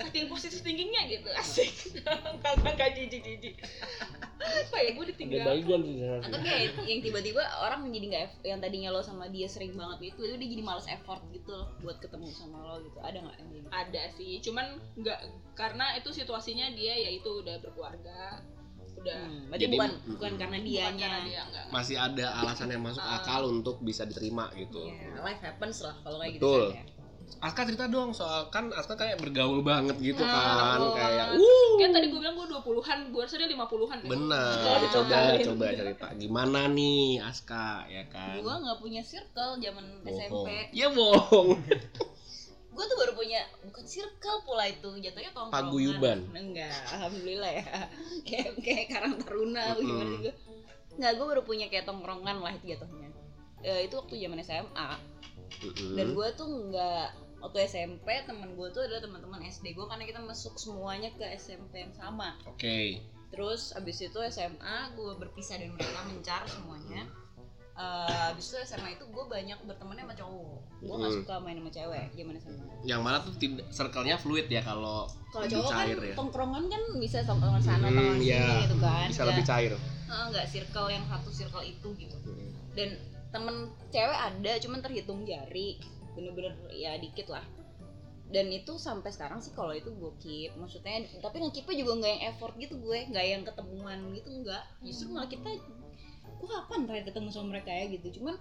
Saking positif tingginya gitu asik. Kakak kakak jijik jijik apa ya gue Ada ditinggalkan baygon di sana. atau kayak yang tiba-tiba orang jadi nggak yang tadinya lo sama dia sering banget gitu itu dia jadi males effort gitu loh buat ketemu sama lo gitu ada nggak yang gitu? ada sih cuman nggak karena itu situasinya dia yaitu udah berkeluarga udah Hmm, Jadi- bukan bukan karena Bukan dianya. karena dia enggak masih ada alasan yang masuk Ah. akal untuk bisa diterima gitu Iya, life happens lah kalau kayak gitu Betul. kan ya. Aska cerita dong soal kan Aska kayak bergaul banget gitu Ah, kan bergaul kayak uh kan tadi gue bilang gue 20-an gue rasa dia 50-an deh. benar Kalau coba dicobain. coba cerita gimana nih Aska ya kan Gua nggak punya circle zaman SMP. ya bohong Gue tuh baru punya bukan circle pula itu, jatuhnya tongkrongan. Paguyuban. Enggak, alhamdulillah ya. kayak kayak Karang Taruna Mm-mm. gimana juga. Enggak, gue baru punya kayak tongkrongan lah itu jatuhnya. Eh, itu waktu zaman SMA. Mm-mm. Dan gue tuh nggak waktu SMP teman gue tuh adalah teman-teman SD gue karena kita masuk semuanya ke SMP yang sama. oke Terus abis itu SMA gue berpisah dari mereka mencar semuanya. Eh, abis itu SMA itu gue banyak berteman sama cowok. Gue nggak Hmm. suka main sama cewek zaman SMA. yang mana tuh tidak circle-nya fluid ya kalau Kalau cowok kan cair ya tongkrongan kan bisa teman sana, Hmm, teman sini iya. gitu kan. bisa Nggak- lebih cair eh, nggak circle yang satu circle itu gitu. Dan temen cewek ada, cuman terhitung jari, bener-bener ya dikit lah. Dan itu sampai sekarang sih kalau itu gue keep, maksudnya tapi ngekipnya juga nggak yang effort gitu gue, nggak yang ketemuan gitu nggak. Justru malah kita, gue kapan terakhir ketemu sama mereka ya gitu. Cuman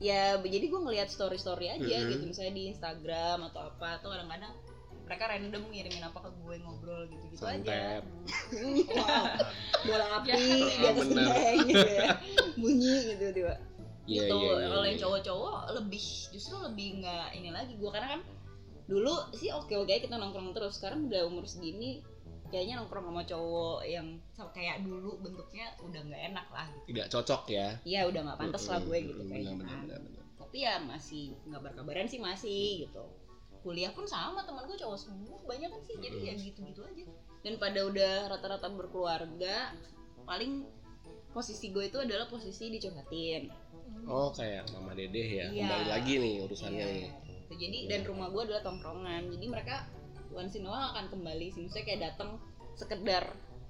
ya jadi gue ngelihat story story aja Mhm. gitu, misalnya di Instagram atau apa, atau kadang-kadang mereka random ngirimin apa ke gue ngobrol gitu gitu aja. Santet. wow, bola api Ya. di atas Bener. genteng gitu ya, bunyi gitu tiba. Iya, gitu. iya, iya, Kalau yang iya. cowok-cowok lebih justru lebih nggak ini lagi gue karena kan dulu sih oke oke kita nongkrong terus. Sekarang udah umur segini kayaknya nongkrong sama cowok yang kayak dulu bentuknya udah nggak enak lah gitu. tidak cocok ya Iya udah nggak pantas lah gue gitu kayaknya. benar, kan. benar, benar. Tapi ya masih nggak berkabaran sih masih gitu. Kuliah pun sama teman gue cowok semua banyak kan sih jadi ya gitu-gitu aja. Dan pada udah rata-rata berkeluarga paling posisi gue itu adalah posisi dicurhatin. Oh kayak mama dedeh ya Iya. kembali lagi nih urusannya Iya. nih. Jadi dan rumah gue adalah tongkrongan. Jadi mereka once in a while akan kembali sih. Misalnya kayak datang sekedar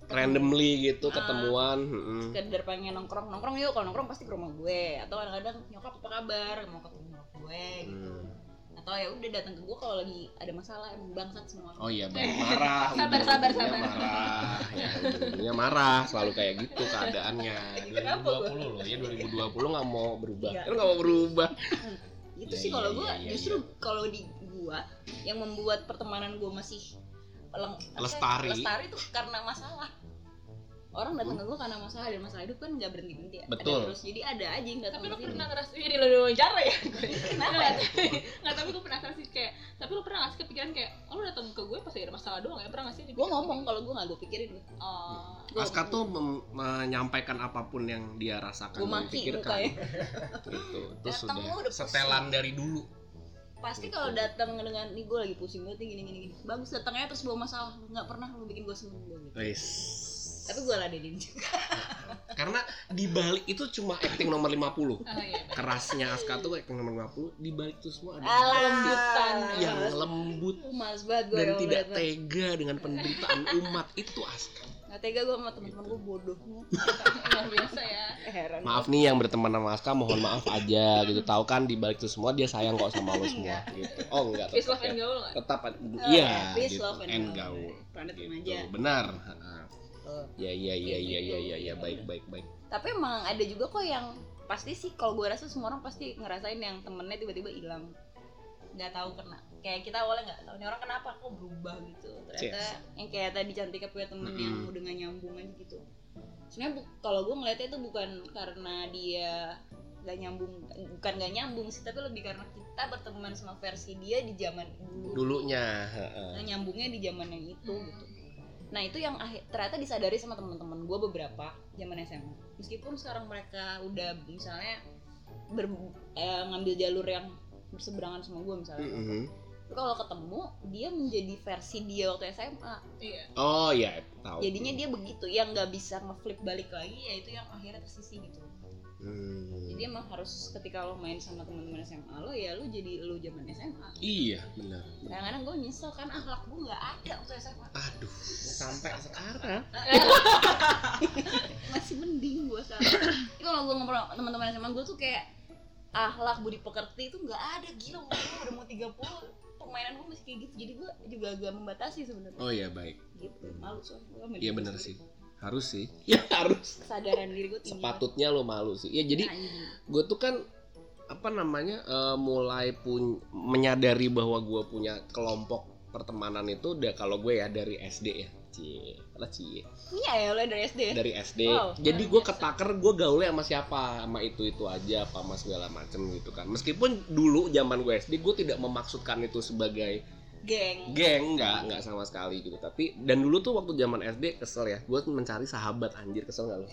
randomly gitu Ah. ketemuan sekedar pengen nongkrong nongkrong yuk kalau nongkrong pasti ke rumah gue atau kadang-kadang nyokap apa kabar mau ketemu sama gue gitu. Hmm. Atau ya udah datang ke gue kalau lagi ada masalah emang bangsat semua Oh iya, baru marah. Sabar, sabar, sabar. Marah. Ya, marah, selalu kayak gitu keadaannya. Kenapa 2020 loh, ya 2020 nggak mau berubah. Iya. Kan nggak mau berubah. itu Iya, sih kalau iya, gue justru kalau di gue yang membuat pertemanan gue masih Lestari. lestari tuh karena masalah orang datang ke gue karena masalah dan masalah hidup kan nggak berhenti berhenti Betul. terus jadi ada aja yang datang tapi sini. pernah ngerasa jadi lo wawancara ya kenapa nggak ya? tapi gue penasaran sih kayak tapi lo pernah nggak sih kepikiran kayak oh, lo datang ke gue pas lagi ada masalah doang ya pernah nggak sih gue ngomong kalau gue nggak gue pikirin oh Gua- Aska tuh menyampaikan apa pun yang dia rasakan gue maki pikirkan. mukanya Gitu. Itu Datang sudah, lu setelan dari dulu. pasti kalau datang dengan nih gue lagi pusing banget nih, gini gini gini bagus datangnya terus bawa masalah nggak pernah lu bikin gue seneng gue gitu. Tapi gue ladenin juga Karena di balik itu cuma acting nomor 50. oh iya Kerasnya Aska tuh acting nomor 50, di balik itu semua ada yang lembut males banget gue dan tidak tega dengan penderitaan umat itu Aska. nggak tega gue sama teman-teman gue bodoh luar biasa ya Eh, heran Maaf nih yang berteman sama Aska, mohon maaf aja gitu. Tahu kan di balik itu semua dia sayang kok sama lo semua gitu. Oh enggak, peace love and ya. gaul Tetap Oh, iya peace, gitu. love, and gaul. Planet Gitu. remaja. Benar. Ya ya ya Kayak ya gitu. ya ya ya baik baik baik. tapi emang ada juga kok yang pasti sih kalau gue rasa semua orang pasti ngerasain yang temennya tiba-tiba hilang nggak tahu kena kayak kita awalnya nggak tahu nih orang kenapa kok berubah gitu ternyata yang kayak tadi cantik punya temen yang Mm-mm. udah gak nyambung aja gitu sebenarnya bu- kalau gue ngeliatnya itu bukan karena dia gak nyambung bukan gak nyambung sih tapi lebih karena kita berteman sama versi dia di zaman dulu Dulunya. Nah, nyambungnya di zaman yang itu gitu nah itu yang akhir, ternyata disadari sama teman-teman gue beberapa zaman SMA meskipun sekarang mereka udah misalnya ber, eh, ngambil jalur yang berseberangan sama gue misalnya. Mm-mm. Tapi kalau ketemu dia menjadi versi dia waktu SMA iya. Oh iya, tahu. jadinya dia begitu yang nggak bisa ngeflip balik lagi ya itu yang akhirnya tersisi gitu Hmm. jadi emang harus ketika lo main sama teman-teman SMA lo ya lo jadi lo zaman SMA Iya, benar. kadang-kadang gue nyesel kan akhlak gue nggak ada waktu SMA Aduh, sampai sekarang. masih mending gue sekarang kalau gue ngobrol sama teman-teman SMA gue tuh kayak akhlak budi pekerti itu nggak ada gila umur gue udah mau 30 permainan gue masih kayak gitu jadi gue juga agak membatasi sebenarnya Oh iya baik. gitu malu soalnya Iya benar sih. Harus sih. Ya harus. Kesadaran diri gue tinggi sepatutnya lo malu sih. Ya jadi Nah, gue tuh kan apa namanya eh, mulai pun menyadari bahwa gue punya kelompok pertemanan itu udah kalau gue ya dari SD ya. Cie lah cie? Iya ya lo dari SD dari SD Wow, jadi gue ketaker gue gaulnya sama siapa? Sama itu itu aja apa sama segala macem gitu kan. Meskipun dulu zaman gue SD gue tidak memaksudkan itu sebagai geng. Geng nggak nggak sama sekali gitu. Tapi dan dulu tuh waktu zaman SD kesel ya. Gue mencari sahabat anjir kesel nggak lo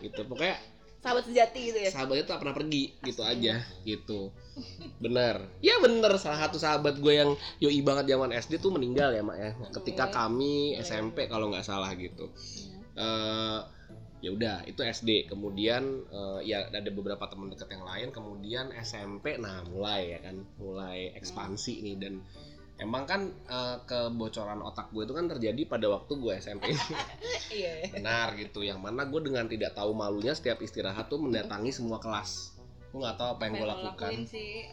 gitu pokoknya sahabat sejati gitu ya? Sahabatnya tak pernah pergi gitu aja gitu. Bener ya bener salah satu sahabat gue yang yoi banget zaman SD tuh meninggal ya mak ya. Ketika Oke. kami SMP kalau nggak salah gitu. Eh ya udah itu SD kemudian eh, ya ada beberapa teman dekat yang lain. Kemudian SMP nah mulai ya kan mulai ekspansi nih. Dan emang kan eh, kebocoran otak gue itu kan terjadi pada waktu gue SMP iya. Benar gitu yang mana gue dengan tidak tahu malunya setiap istirahat tuh mendatangi semua kelas. Gue nggak tahu apa yang gue lakukan. sih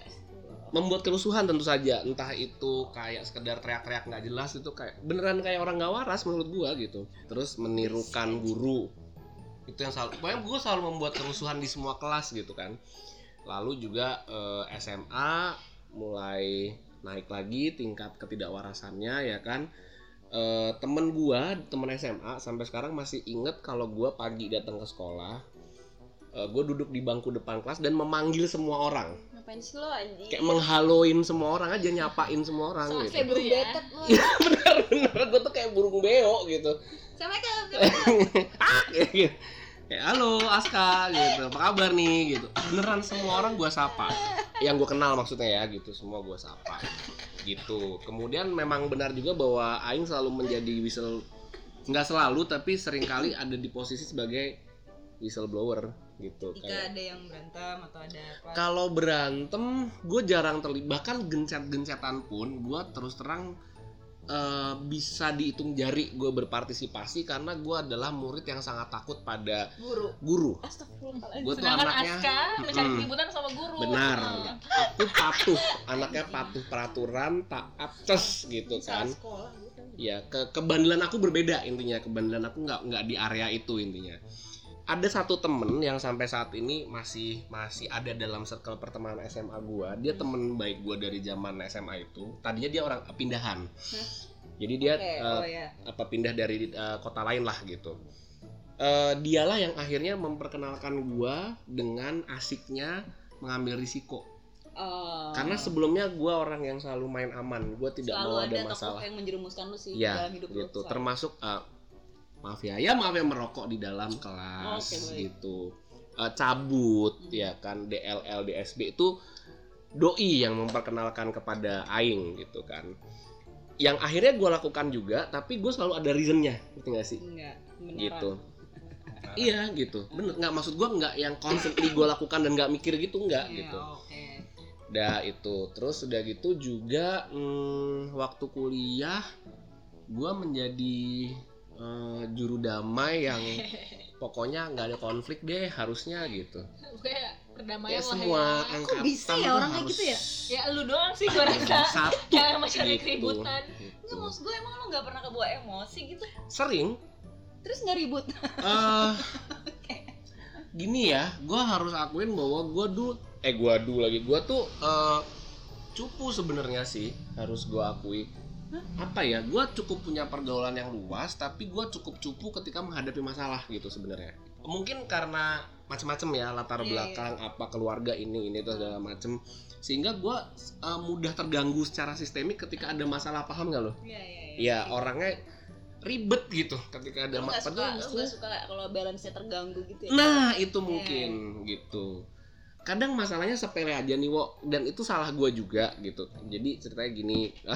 membuat kerusuhan tentu saja entah itu kayak sekedar teriak-teriak nggak jelas itu kayak beneran kayak orang nggak waras menurut gue gitu. Terus menirukan guru. Itu yang selalu pokoknya gue selalu membuat kerusuhan di semua kelas gitu kan. Lalu juga eh, SMA mulai naik lagi tingkat ketidakwarasannya ya kan? Eh, temen gua temen SMA sampai sekarang masih inget kalau gua pagi datang ke sekolah eh, gue duduk di bangku depan kelas dan memanggil semua orang. Ngapain sih lo anjing? Kayak menghaloin semua orang aja nyapain semua orang Sama gitu. kayak burung ya. betet lo bener bener. Gue tuh kayak burung beo gitu. Ah kayak gitu. Kayak halo Aska gitu. Apa kabar nih? Gitu. Beneran semua orang gua sapa. Yang gue kenal maksudnya ya gitu. Semua gua sapa. Gitu. Kemudian memang benar juga bahwa Aing selalu menjadi whistle nggak selalu tapi sering kali ada di posisi sebagai whistleblower gitu. Ketika kayak ada yang berantem atau ada apa? Kalau berantem gue jarang terlibat bahkan gencet-gencetan pun gue terus terang eh, bisa dihitung jari gue berpartisipasi karena gue adalah murid yang sangat takut pada guru. guru. Gua tuh anaknya Aska mencari keributan sama guru. benar. Hmm. aku patuh. Anaknya patuh peraturan taat cus gitu kan. ya ke kebandelan aku berbeda intinya. Kebandelan aku nggak nggak di area itu intinya ada satu temen yang sampai saat ini masih masih ada dalam circle pertemanan SMA gua. Dia temen baik gua dari zaman SMA itu. Tadinya dia orang pindahan. Jadi dia Oke, eh, oh ya apa pindah dari eh, kota lain lah gitu. Eh, dialah yang akhirnya memperkenalkan gua dengan asiknya mengambil risiko. Oh. karena sebelumnya gua orang yang selalu main aman. Gua tidak selalu mau ada ada masalah. yang menjerumuskan lu sih ya dalam hidup lu gitu. selalu. termasuk eh, maaf ya. Ya maaf ya merokok di dalam kelas Oke, baik. gitu. Eh, cabut Hmm. ya kan. DLL DSB itu doi yang memperkenalkan kepada aing gitu kan. Yang akhirnya gue lakukan juga tapi gue selalu ada reasonnya ngerti gak sih? Enggak beneran. Gitu. Iya gitu. Bener nggak maksud gue nggak yang constantly gue lakukan dan nggak mikir gitu nggak Iya, gitu. oke. Dah itu. Terus udah gitu juga hmm, waktu kuliah gue menjadi eh, juru damai yang pokoknya nggak ada konflik deh harusnya gitu Kayak perdamaian ya lah semua ya. angkatan bisa ya orang kayak gitu ya? Ya lu doang sih gua rasa. satu Jangan mencari gitu. keributan. Gitu. Enggak maksud gue emang lo gak pernah kebawa emosi gitu sering Terus gak ribut eh gini ya gue harus akuin bahwa gue dulu eh gue dulu lagi gue tuh eh, cupu sebenarnya sih harus gue akui apa ya gue cukup punya pergaulan yang luas tapi gue cukup cupu ketika menghadapi masalah gitu sebenarnya. Mungkin karena macam-macam ya latar Iya, belakang apa keluarga ini ini itu segala macem. Sehingga gue eh, mudah terganggu secara sistemik ketika ada masalah paham nggak lo? Iya iya ya orangnya ribet gitu ketika ada gak suka, gak suka kalau balance-nya terganggu gitu ya? Nah itu mungkin gitu. Kadang masalahnya sepele aja nih wo dan itu salah gue juga gitu. Jadi ceritanya gini,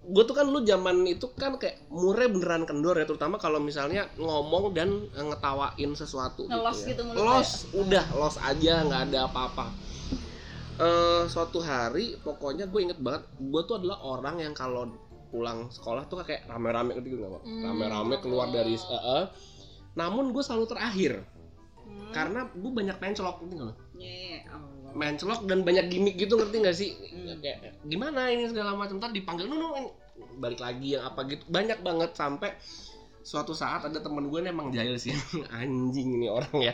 gue tuh kan lu zaman itu kan kayak mure beneran kendor ya terutama kalau misalnya ngomong dan eh, ngetawain sesuatu Ngelos gitu, ya. gitu los udah los aja nggak ada apa-apa eh suatu hari pokoknya gue inget banget gue tuh adalah orang yang kalau pulang sekolah tuh kayak rame-rame gitu nggak Pak? Hmm. rame-rame keluar dari eh, eh. namun gue selalu terakhir Hmm. karena gue banyak main celok gitu loh Iya, iya, Allah. main celok dan banyak gimmick gitu ngerti gak sih? Hmm. kayak gimana ini segala macam? Ntar dipanggil ini." balik lagi yang apa gitu. Banyak banget sampai suatu saat ada temen gue emang jahil sih. Anjing ini orang ya.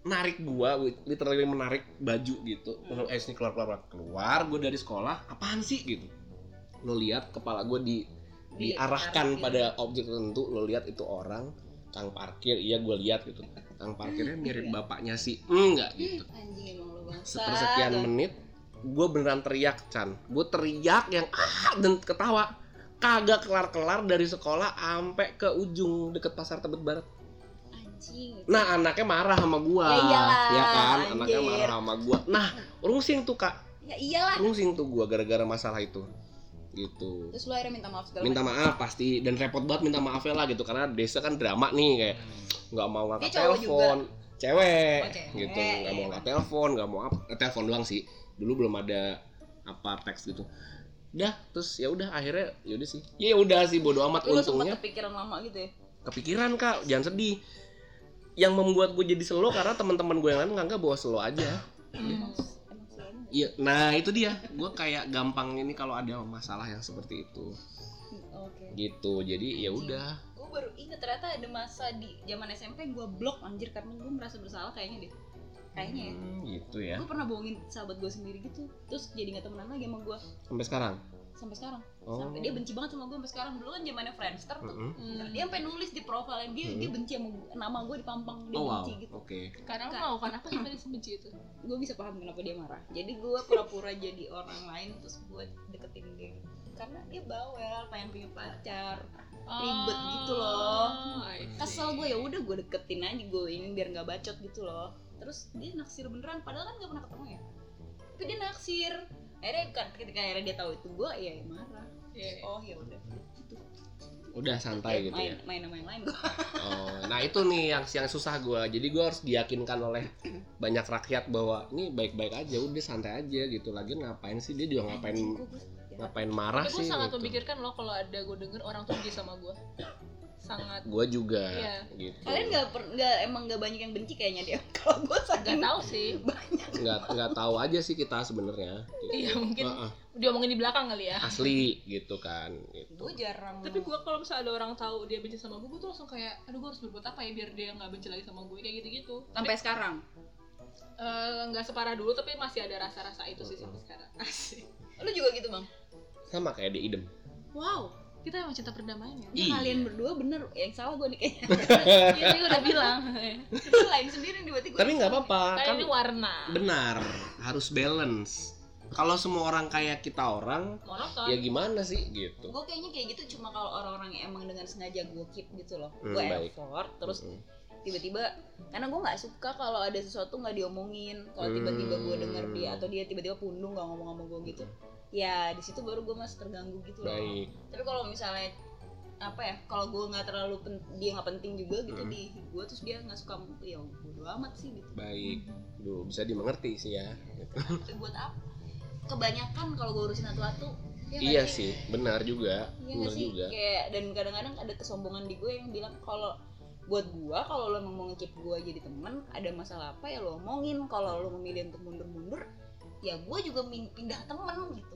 Narik gua literally menarik baju gitu. Hmm. eh sini keluar keluar keluar. Gue dari sekolah apaan sih? Gitu. Lo lihat kepala gue di diarahkan Ditarik pada objek tertentu lo lihat itu orang kang parkir iya gue lihat gitu kang parkirnya mirip bapaknya si enggak gitu? Anjing emang lu bangsa sepersekian menit gue beneran teriak Chan. Gue teriak yang ah dan ketawa. Kagak kelar-kelar dari sekolah sampai ke ujung deket pasar Tebet Barat. Anjing. Nah anaknya marah sama gue Ya iyalah, ya kan? anaknya anjir. marah sama gue nah rungsing tuh kak. Ya iyalah. Rungsing tuh gue gara-gara masalah itu gitu. Terus lu akhirnya minta maaf segala minta maaf pasti. Dan repot banget minta maafnya lah gitu karena desa kan drama nih kayak nggak mau ngangkat telepon. Cewek, Oh, cewek, gitu. Nggak mau ngangkat telepon nggak mau apa telepon doang sih. Dulu belum ada apa teks gitu. Udah terus ya udah akhirnya ya udah sih. Ya udah sih bodo amat lu untungnya. kepikiran lama gitu ya? Kepikiran kak. Jangan sedih. Yang membuat gue jadi slow karena teman-teman gue yang lain nganggap bahwa slow aja. Selalu Iya, nah itu dia. Gue kayak gampang ini kalau ada masalah yang seperti itu, oke gitu. Jadi ya udah. gue baru inget ternyata ada masa di zaman SMP gue blok anjir karena gue merasa bersalah kayaknya deh kayaknya ya Hmm, gitu ya. gue pernah bohongin sahabat gue sendiri gitu terus jadi nggak temenan lagi sama gue Sampai sekarang. Sampai sekarang Oh. sampai dia benci banget sama gue sampai sekarang dulu kan zamannya Friendster tuh Mm-mm. Hmm. dia sampai nulis di profilnya dia dia Hmm. benci sama gua- nama gue dipampang dia Oh wow. benci gitu Oke. Karena mau kan apa sampai dibenci itu? gue bisa paham kenapa dia marah jadi gue pura-pura jadi orang lain terus gue deketin dia karena dia bawel pengen punya pacar Ribet gitu loh. Oh, kesel gue ya udah gue deketin aja gue ini biar nggak bacot gitu loh terus dia naksir beneran padahal kan gak pernah ketemu ya tapi dia naksir akhirnya kan ketika akhirnya dia tahu itu gue ya marah Iya. oh ya udah gitu Udah santai gitu main ya. main sama yang lain gue Oh, nah itu nih yang yang susah gue. Jadi gue harus diyakinkan oleh banyak rakyat bahwa ini baik-baik aja, udah santai aja gitu. Lagi ngapain sih dia juga ngapain ngapain marah Tapi gue sih? sangat gitu. memikirkan loh kalau ada gue denger orang tuh benci sama gue. Sangat. Gue juga Iya. gitu. kalian nggak per- nggak emang nggak banyak yang benci kayaknya dia kalau gue Gak saking tahu sih. banyak nggak nggak tahu aja sih kita sebenarnya. Gitu. Iya mungkin Heeh, diomongin di belakang kali ya. asli gitu kan. Gitu. gue jarang Tapi gue kalau misalnya ada orang tahu dia benci sama gue, gue tuh langsung kayak, aduh gue harus berbuat apa ya biar dia nggak benci lagi sama gue kayak gitu-gitu. sampai sekarang Eh, nggak separah dulu tapi masih ada rasa-rasa itu sih sampai sekarang. Asik. lu juga gitu bang Sama kayak di idem. wow Kita emang cinta perdamaian ya. Ya, Iya. kalian berdua bener yang salah gue nih kayaknya Iya, dia udah bilang. Lu lain sendiri nih berarti gue Tapi nggak apa-apa Kan kan ini warna. benar harus balance. Kalau semua orang kayak kita orang, Monoton. ya gimana sih gitu. gue kayaknya kayak gitu cuma kalau orang-orang yang emang dengan sengaja gue keep gitu loh Hmm, gue effort terus Mm-mm. tiba-tiba karena gue nggak suka kalau ada sesuatu nggak diomongin kalau tiba-tiba gue denger dia atau dia tiba-tiba pundung nggak ngomong sama gue gitu ya di situ baru gue masih terganggu gitu loh baik. tapi kalau misalnya apa ya kalau gue nggak terlalu pen- dia nggak penting juga gitu Hmm. di gue terus dia nggak suka ya bodo amat sih gitu Baik. Duh, bisa dimengerti sih ya. Gitu. Buat apa kebanyakan kalau gue urusin satu-satu ya nggak Iya sih, benar juga. Iya benar sih? juga. Kayak dan kadang-kadang ada kesombongan di gue yang bilang kalau buat gua kalau lo mau ngekip gua jadi temen ada masalah apa ya lo omongin kalau lo memilih untuk mundur-mundur ya gua juga pindah temen gitu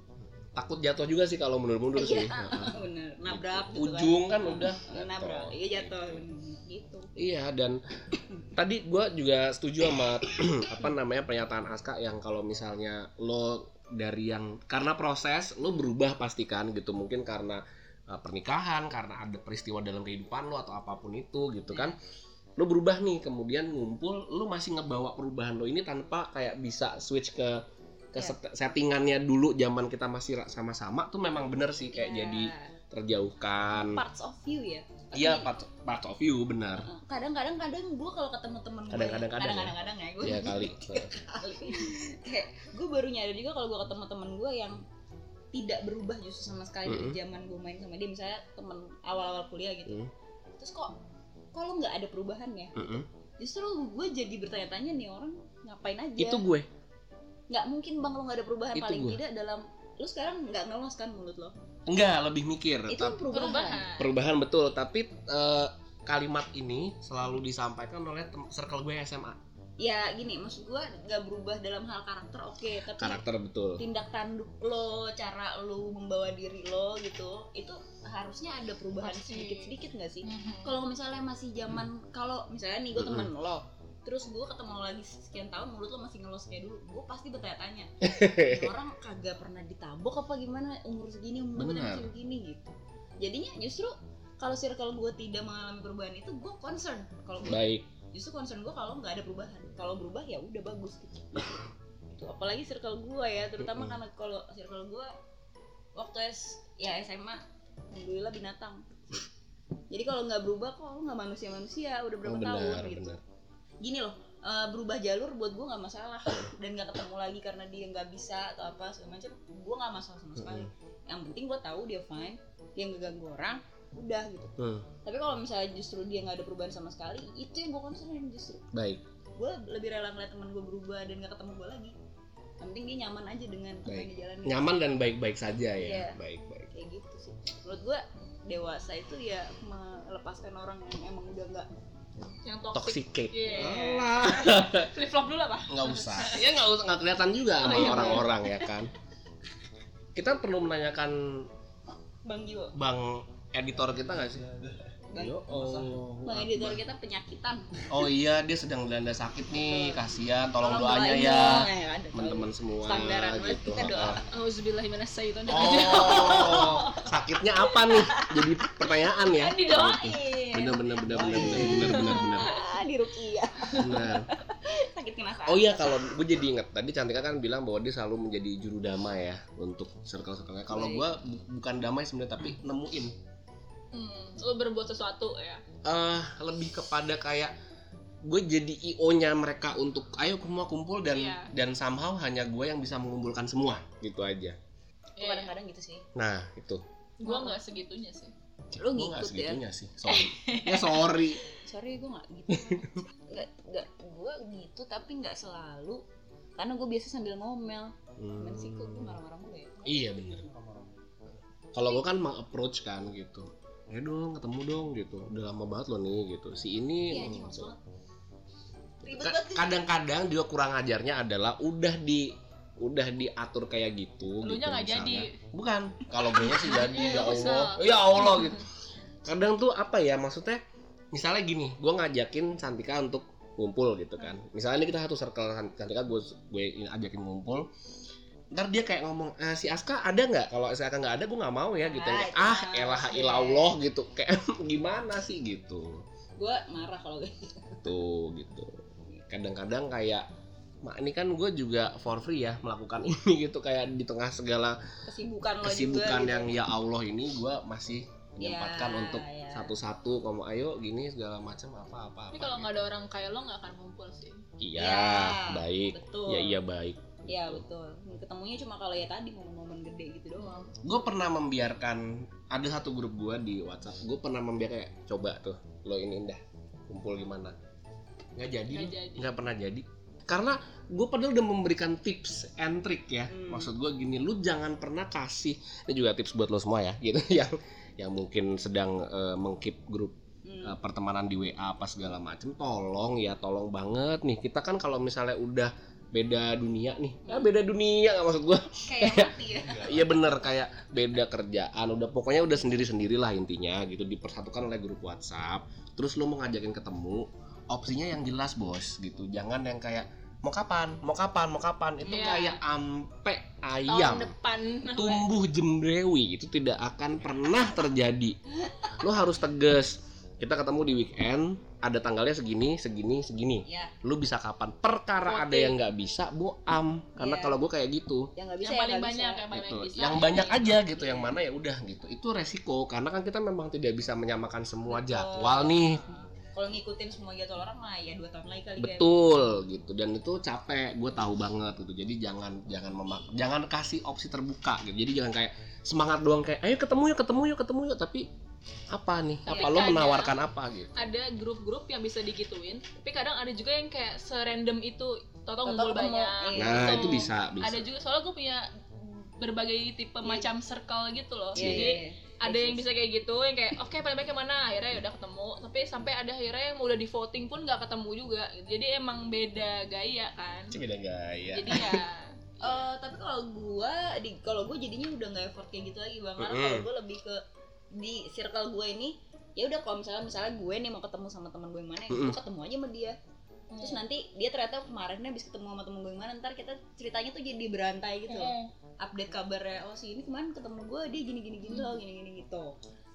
Takut jatuh juga sih kalau mundur-mundur sih. Iya, bener. Nabrak gitu Ujung kan. udah nabrak. iya jatuh. Gitu. Iya dan tadi gua juga setuju sama apa namanya pernyataan Aska yang kalau misalnya lo dari yang karena proses lo berubah pastikan gitu. Mungkin karena uh, pernikahan karena ada peristiwa dalam kehidupan lo atau apa pun itu gitu kan. Lo berubah nih kemudian ngumpul lo masih ngebawa perubahan lo ini tanpa kayak bisa switch ke ke Iya. set- settingannya dulu zaman kita masih sama-sama tuh memang bener sih kayak Ya, jadi terjauhkan. Parts of you ya? Iya part, part of you benar kadang-kadang kadang gue kalau ketemu temen gue Kadang-kadang kadang ya? kadang-kadang ya gue ya kali. Kali. Kayak gue baru nyadar juga kalau gue ketemu temen gue yang tidak berubah justru sama sekali dari Mm-mm. zaman gue main sama dia. Misalnya temen awal-awal kuliah gitu. Mm. terus kok lo nggak ada perubahan ya Mm-mm. justru gue jadi bertanya-tanya nih orang ngapain aja? Itu gue nggak mungkin bang lo nggak ada perubahan. Itu paling gue. tidak dalam lo sekarang nggak ngelos kan mulut lo? Enggak lebih mikir. Itu Tapi- perubahan, perubahan. Perubahan betul. Tapi eh, kalimat ini selalu disampaikan oleh circle gue SMA ya gini maksud gua nggak berubah dalam hal karakter oke tapi karakter betul. tindak tanduk lo cara lo membawa diri lo gitu itu harusnya ada perubahan Pasti. sedikit sedikit nggak sih? Mhm. kalau misalnya masih zaman kalau misalnya nih gue Mm-mm. temen lo terus gue ketemu lo lagi sekian tahun mulut lo masih ngelos kayak dulu. Gue pasti bertanya-tanya "Ini orang kagak pernah ditabok apa gimana? Umur segini umur masih begini gitu. Jadinya justru kalau circle gue tidak mengalami perubahan itu gue concern kalau baik. Justru concern gue kalau nggak ada perubahan. Kalau berubah ya udah bagus gitu. Itu apalagi circle gue ya terutama karena kalau circle gue waktu S ya SMA alhamdulillah binatang. Jadi kalau nggak berubah kok lu nggak manusia manusia udah berapa oh, tahun gitu. benar gini loh eh, berubah jalur buat gue nggak masalah dan nggak ketemu lagi karena dia nggak bisa atau apa segala macam gue nggak masalah sama sekali. Yang penting gue tahu dia fine dia nggak ganggu orang udah gitu. Hmm, tapi kalau misalnya justru dia nggak ada perubahan sama sekali itu yang gue concern justru. Baik. Gue lebih rela ngeliat teman gue berubah dan gak ketemu gue lagi. Yang penting dia nyaman aja dengan apa yang Baik. dijalanin nyaman dan baik-baik saja ya. Iya. baik baik. Kayak gitu sih. Menurut gue dewasa itu ya melepaskan orang yang emang udah nggak yang toxic, toxic cake. Alah. flip flop dulu apa nggak usah. Ya nggak usah nggak kelihatan juga sama Oh, iya, orang-orang ya kan? Kita perlu menanyakan bang Jiwo bang editor kita nggak sih Bang, Yo, oh, bang editor kita penyakitan. Oh iya dia sedang dilanda sakit nih. Kasihan tolong Tolong doanya ya. Eh, ada, teman-teman semua Standaran gitu. kita doa. Auzubillahiminasyaitonir oh sakitnya apa nih? Jadi pertanyaan ya. Kan didoain. Bener bener bener bener bener bener bener bener. Ah di rukiah bener. Sakit kena sakit. Oh iya kalau gue jadi inget tadi Cantika kan bilang bahwa dia selalu menjadi juru damai ya untuk circle-circle-nya. Kalau Baik. gue bu- bukan damai sebenarnya tapi nemuin. Hmm, lo berbuat sesuatu ya eh lebih kepada kayak gue jadi IO-nya mereka untuk ayo semua kumpul dan Iya. dan somehow hanya gue yang bisa mengumpulkan semua gitu aja. Gua kadang-kadang gitu sih Nah itu. gue nggak segitunya sih Lu Gua ngikut ya? segitunya sih. Sorry. ya sorry. sorry gue nggak gitu nggak nggak gue gitu tapi nggak selalu karena gue biasa sambil ngomel Hmm, kok gue marah-marah mulu ya Iya bener. Kalau gue kan meng-approach kan gitu. Ya dong ketemu dong gitu. Udah lama banget loh nih gitu. Si ini Iya banget sih. kadang-kadang juga kurang ajarnya adalah udah di udah diatur kayak gitu Lu gitu nggak jadi. bukan kalau gue sih jadi Iya, ya kesel. Allah ya Allah gitu kadang tuh apa ya maksudnya misalnya gini gue ngajakin Santika untuk ngumpul gitu kan misalnya ini kita satu circle Santika gue gue ajakin ngumpul ntar dia kayak ngomong eh, si Aska ada nggak? Kalau si Aska nggak ada gue nggak mau ya gitu. Ah, itu ah males elah ya. ilallah gitu. Kayak gimana sih? Gitu. Gue marah kalau gitu. Tuh gitu. Kadang-kadang kayak mak ini kan gue juga for free ya melakukan ini gitu. Kayak di tengah segala kesibukan lo kesibukan juga yang gitu. ya Allah ini gue masih menyempatkan Ya, untuk ya. satu-satu kamu ayo gini segala macam apa apa tapi kalau nggak ada orang kayak lo nggak akan ngumpul sih. Iya Ya, baik. betul. ya iya baik Iya betul. Ketemunya cuma kalau ya tadi momen-momen gede gitu doang. gue pernah membiarkan ada satu grup gue di WhatsApp gue pernah membiarkan kayak coba tuh lo ini dah kumpul gimana nggak jadi Nggak jadi. nggak pernah jadi karena gue padahal udah memberikan tips and trick ya Hmm. maksud gue gini lu jangan pernah kasih ini juga tips buat lo semua ya gitu yang yang mungkin sedang eh, mengkeep grup Hmm. eh, pertemanan di WA apa segala macem tolong ya tolong banget nih kita kan kalau misalnya udah beda dunia nih. Ya beda dunia nggak maksud gue Kayak ya. Iya bener kayak beda kerjaan. Udah pokoknya udah sendiri sendirilah intinya gitu. Dipersatukan oleh grup WhatsApp. Terus lu mau ngajakin ketemu opsinya yang jelas bos gitu. Jangan yang kayak mau kapan? Mau kapan? Mau kapan? Itu Iya. kayak ampe tahun ayam. depan. Tumbuh jembrewi itu tidak akan pernah terjadi. Lu harus tegas. Kita ketemu di weekend ada tanggalnya segini segini segini. Ya, lu bisa kapan? Perkara ada yang nggak bisa boam karena Iya. kalau gue kayak gitu. Yang nggak bisa yang ya paling banyak bisa. yang paling gitu. bisa. Yang banyak aja gitu yang mana ya udah gitu. Itu resiko karena kan kita memang tidak bisa menyamakan semua Betul. jadwal nih. Kalau ngikutin semua jadwal orang mah ya dua tahun lagi kali betul gitu. Dan itu capek gue tahu banget gitu. Jadi jangan jangan memak jangan kasih opsi terbuka gitu. Jadi jangan kayak semangat doang kayak ayo ketemu yuk ketemu yuk ketemu yuk. Tapi apa nih? Apa lo kadang- menawarkan apa gitu? ada grup-grup yang bisa digituin tapi kadang ada juga yang kayak serandom itu toto ngumpul ketemu, banyak. Iya. nah gitu. itu bisa bisa. Ada juga soalnya gue punya berbagai tipe Iya. macam circle gitu loh. Iya, jadi iya, iya. ada yang bisa kayak gitu yang kayak oke paling baik yang mana? Akhirnya ya udah ketemu. Tapi sampai ada akhirnya yang udah di voting pun nggak ketemu juga. Jadi emang beda gaya kan. Beda gaya. Jadi ya. Eh, tapi kalau gua di kalau gua jadinya udah nggak effort kayak gitu lagi bang. Karena Mm-mm. kalau gua lebih ke di circle gue ini ya udah kalau misalnya misalnya gue nih mau ketemu sama teman gue yang mana Mm-mm. gue ketemu aja sama dia terus nanti dia ternyata kemarinnya habis ketemu sama temen gue yang mana ntar kita ceritanya tuh jadi berantai gitu. Mm. update kabarnya oh si ini kemarin ketemu gue dia gini gini gini loh gini gini gitu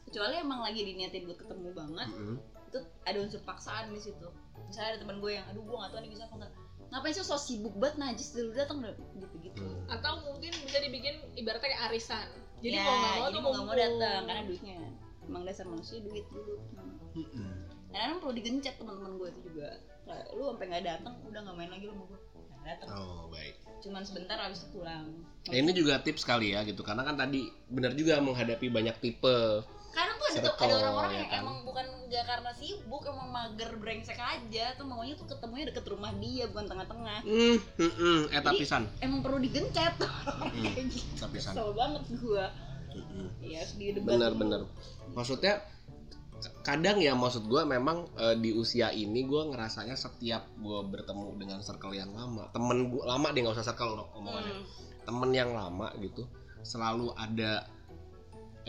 kecuali emang lagi diniatin buat ketemu banget Mm-mm. itu ada unsur paksaan di situ misalnya ada teman gue yang aduh gue gak tahu nih bisa enggak ngapain sih so sibuk banget najis dulu datang gitu gitu atau mungkin bisa dibikin ibaratnya kayak arisan jadi Ya, mau nggak mau jadi tuh mau nggak mau datang karena duitnya. Emang dasar manusia duit dulu. Hmm. Dan emang perlu digencet teman-teman gue itu juga. Kayak, lu sampai nggak datang udah nggak main lagi lu sama gue. Nggak datang Oh baik. cuman sebentar habis itu pulang. Nah, ini juga tips kali ya gitu. Karena kan tadi benar juga menghadapi banyak tipe. Kadang tuh ada Circle, ada orang-orang ya yang kan? emang bukan nggak karena sibuk emang mager brengsek aja tuh maunya tuh ketemunya deket rumah dia bukan tengah-tengah Hmm, hmm, hmm. Eh Jadi- tapisan. emang perlu digencet Hmm, kayak gitu kesel banget gue Hmm. ya harus didebat Bener-bener. Maksudnya kadang ya maksud gue memang eh, di usia ini gue ngerasanya setiap gue bertemu dengan circle yang lama temen gue lama deh nggak usah circle omongannya Hmm. temen yang lama gitu selalu ada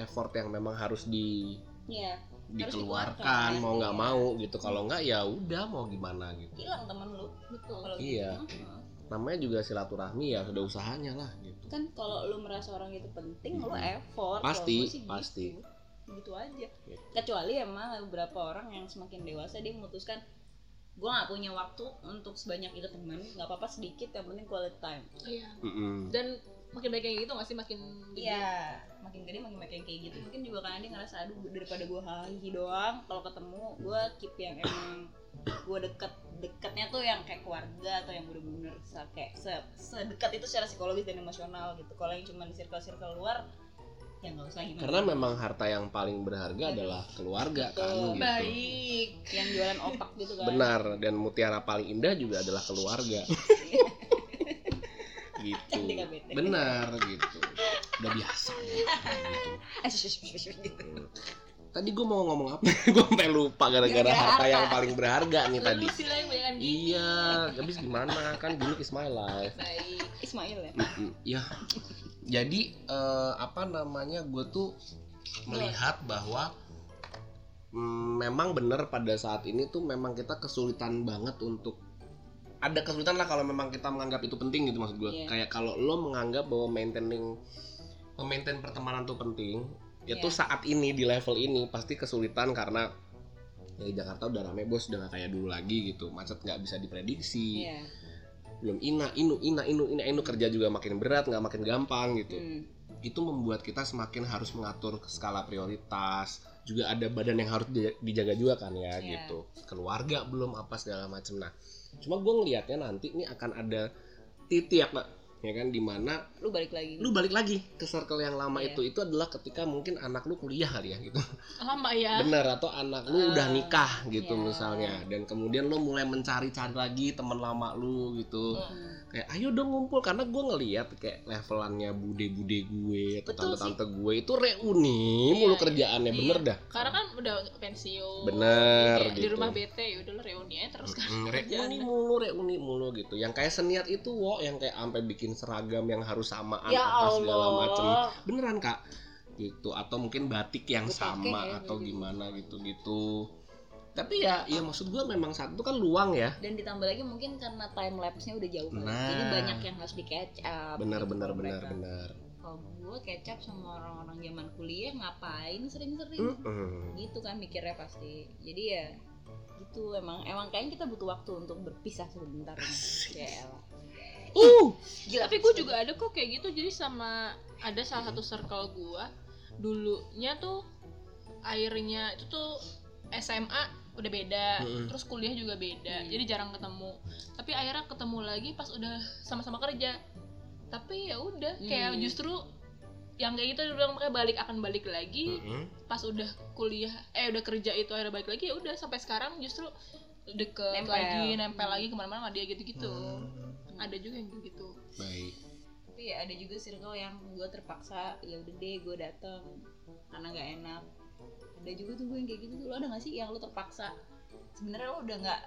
effort yang memang harus di Iya, dikeluarkan dikeluarkan, mau nggak iya. mau gitu kalau nggak ya udah mau gimana gitu hilang temen lu betul kalau Iya. gitu. Hmm. namanya juga silaturahmi ya sudah usahanya lah gitu kan kalau lu merasa orang itu penting lu Mhm. effort Pasti, sih pasti. gitu. gitu aja Gitu. kecuali emang beberapa orang yang semakin dewasa dia memutuskan gua nggak punya waktu untuk sebanyak itu teman nggak apa-apa sedikit yang penting quality time iya Mm-mm. dan makin baik kayak gitu nggak sih? Makin gede? Iya makin gede makin makin kayak gitu. Mungkin juga karena dia ngerasa aduh daripada gua hahi doang kalau ketemu gua keep yang emang gua deket dekatnya tuh yang kayak keluarga atau yang bener-bener se- kayak se- sedekat itu secara psikologis dan emosional gitu. Kalau yang cuma di circle-circle luar ya nggak usah gimana. Karena memang harta yang paling berharga adalah keluarga kan Betul. gitu. Baik. Yang jualan opak gitu kan. Benar. Dan mutiara paling indah juga adalah keluarga gitu. Benar gitu. Udah biasa gitu. Shush, shush, gitu. tadi gue mau ngomong apa? Gue sampai lupa gara-gara harta yang paling berharga nih tadi. iya habis gimana? Kan gini is my life. Ismail ya? Ya jadi eh, apa namanya gue tuh melihat bahwa mm, memang benar pada saat ini tuh memang kita kesulitan banget untuk ada kesulitan lah kalau memang kita menganggap itu penting gitu maksud gue Iya. kayak kalau lo menganggap bahwa maintaining memaintain pertemanan tuh penting ya Iya. tuh saat ini di level ini pasti kesulitan karena ya Jakarta udah rame bos udah gak kayak dulu lagi gitu macet nggak bisa diprediksi Iya belum ina inu ina inu ina inu kerja juga makin berat nggak makin gampang gitu Hmm. itu membuat kita semakin harus mengatur skala prioritas juga ada badan yang harus di- dijaga juga kan ya Iya. gitu keluarga belum apa segala macem nah cuma gue ngelihatnya nanti ini akan ada titik ya ya kan di mana Lu balik lagi. lu balik lagi ke circle yang lama Iya. itu. Itu adalah ketika mungkin anak lu kuliah kali ya gitu. Lama ya. Bener atau anak lu udah Eh, nikah gitu iya. misalnya. Dan kemudian lu mulai mencari-cari lagi teman lama lu gitu. Hmm. Kayak ayo dong ngumpul karena gue ngeliat kayak levelannya bude-bude gue atau tante-tante gue itu reuni mulu Iya, kerjaannya iya. bener dah. Karena kan udah pensiun Bener, Kayak di gitu. rumah bete ya udah lo reuni aja terus kan Mm, reuni mulu reuni mulu gitu. Yang kayak seniat itu wo yang kayak sampai bikin seragam yang harus samaan Ya apa segala macem. Beneran kak. Gitu atau mungkin batik yang pakai sama ya, atau gitu. gimana gitu gitu tapi ya ya maksud gue memang satu kan luang ya. Dan ditambah lagi mungkin karena time lapse-nya udah jauh banget. Nah. jadi banyak yang harus di catch up benar gitu benar kalau benar mereka. benar kalau gue catch up sama orang-orang zaman kuliah ngapain sering-sering? Mm-mm. gitu kan mikirnya pasti. Jadi ya gitu. Emang emang kayaknya kita butuh waktu untuk berpisah sebentar ya elah. uh! Gila. Tapi gue juga ada kok kayak gitu. Jadi sama ada salah satu circle gue dulunya tuh airnya itu tuh SMA udah beda Mm-mm. terus kuliah juga beda Hmm. jadi jarang ketemu tapi akhirnya ketemu lagi pas udah sama-sama kerja tapi ya udah kayak Hmm. justru yang kayak gitu bilang makanya balik akan balik lagi Mm-mm. pas udah kuliah eh udah kerja itu akhirnya balik lagi ya udah sampai sekarang justru deket Nempel. lagi nempel lagi ke mana-mana sama dia gitu-gitu Hmm, ada juga yang gitu baik tapi ada juga circle yang gue terpaksa ya udah deh gue datang karena nggak enak ada juga tuh gue yang kayak gitu tuh. Lo ada gak sih yang lo terpaksa? Sebenarnya lo udah nggak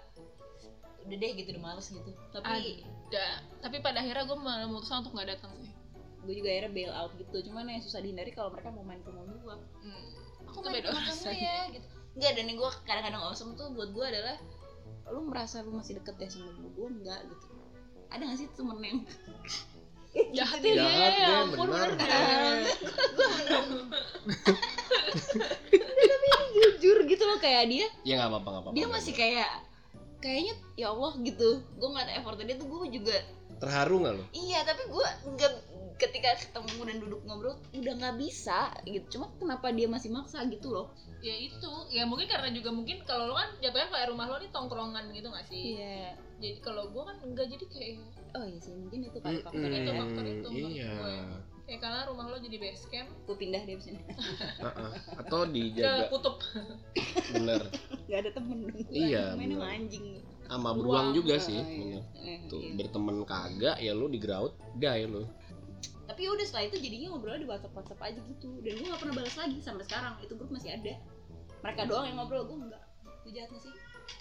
udah deh gitu udah males gitu. Tapi ada tapi pada akhirnya gue memutuskan untuk nggak datang sih. Gue juga akhirnya bail out gitu. Cuman yang susah dihindari kalau mereka mau main ke rumah gue. Hmm. aku main ke rumah kamu ya gitu. Enggak dan yang gue kadang-kadang awesome tuh buat gue adalah lu merasa lu masih deket ya sama gue gue enggak gitu. Ada gak sih temen yang jahat Gitu ya Jahat ya deh, ampun benar. bener jujur gitu loh kayak dia ya nggak apa-apa nggak apa-apa dia masih kayak kayaknya ya Allah gitu. Gue ngeliat effortnya dia tuh gue juga terharu nggak lo iya tapi gue nggak ketika ketemu dan duduk ngobrol udah nggak bisa gitu. Cuma kenapa dia masih maksa gitu loh. Ya itu ya mungkin karena juga mungkin kalau lo kan jatuhnya kayak rumah lo nih tongkrongan gitu gak sih? Iya. Jadi kalau gue kan enggak jadi kayak oh iya sih mungkin itu kali faktor itu, itu faktor itu menurut iya. gue. kayak karena rumah lo jadi base camp. Gue pindah deh sini Heeh. atau ke dijaga kutub. Bener. Nggak ada temen dong. Iya, main sama anjing. Sama Beruang. juga Oh, sih iya. bener. Eh, tuh iya. berteman kagak ya lu di ground die lu. Tapi udah setelah itu jadinya ngobrolnya di WhatsApp WhatsApp aja gitu. Dan gue gak pernah balas lagi sampai sekarang. Itu grup masih ada. Mereka doang yang ngobrol gue enggak gue jahat gak sih.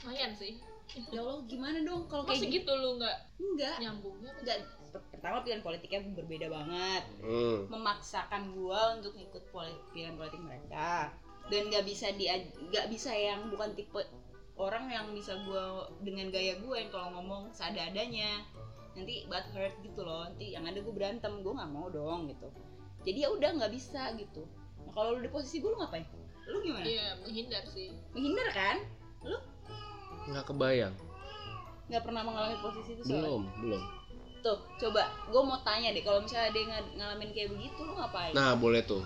Lumayan sih ya Allah gimana dong kalau kayak gitu? gitu lo nggak enggak nyambungnya? Enggak pertama pilihan politiknya berbeda banget. Hmm. memaksakan gue untuk ngikut poli- pilihan politik mereka. Dan nggak bisa di nggak bisa yang bukan tipe orang yang bisa gue dengan gaya gue yang kalau ngomong seada-adanya nanti bad hurt gitu loh nanti yang ada gue berantem gue nggak mau dong gitu. Jadi ya udah nggak bisa gitu. Nah kalau lu di posisi gue lu ngapain? Lu gimana? Iya menghindar sih. Menghindar kan nggak kebayang. Nggak pernah mengalami posisi itu soalnya. Belum belum. Tuh coba gue mau tanya deh kalau misalnya ada yang ng- ngalamin kayak begitu lu ngapain? Nah boleh tuh.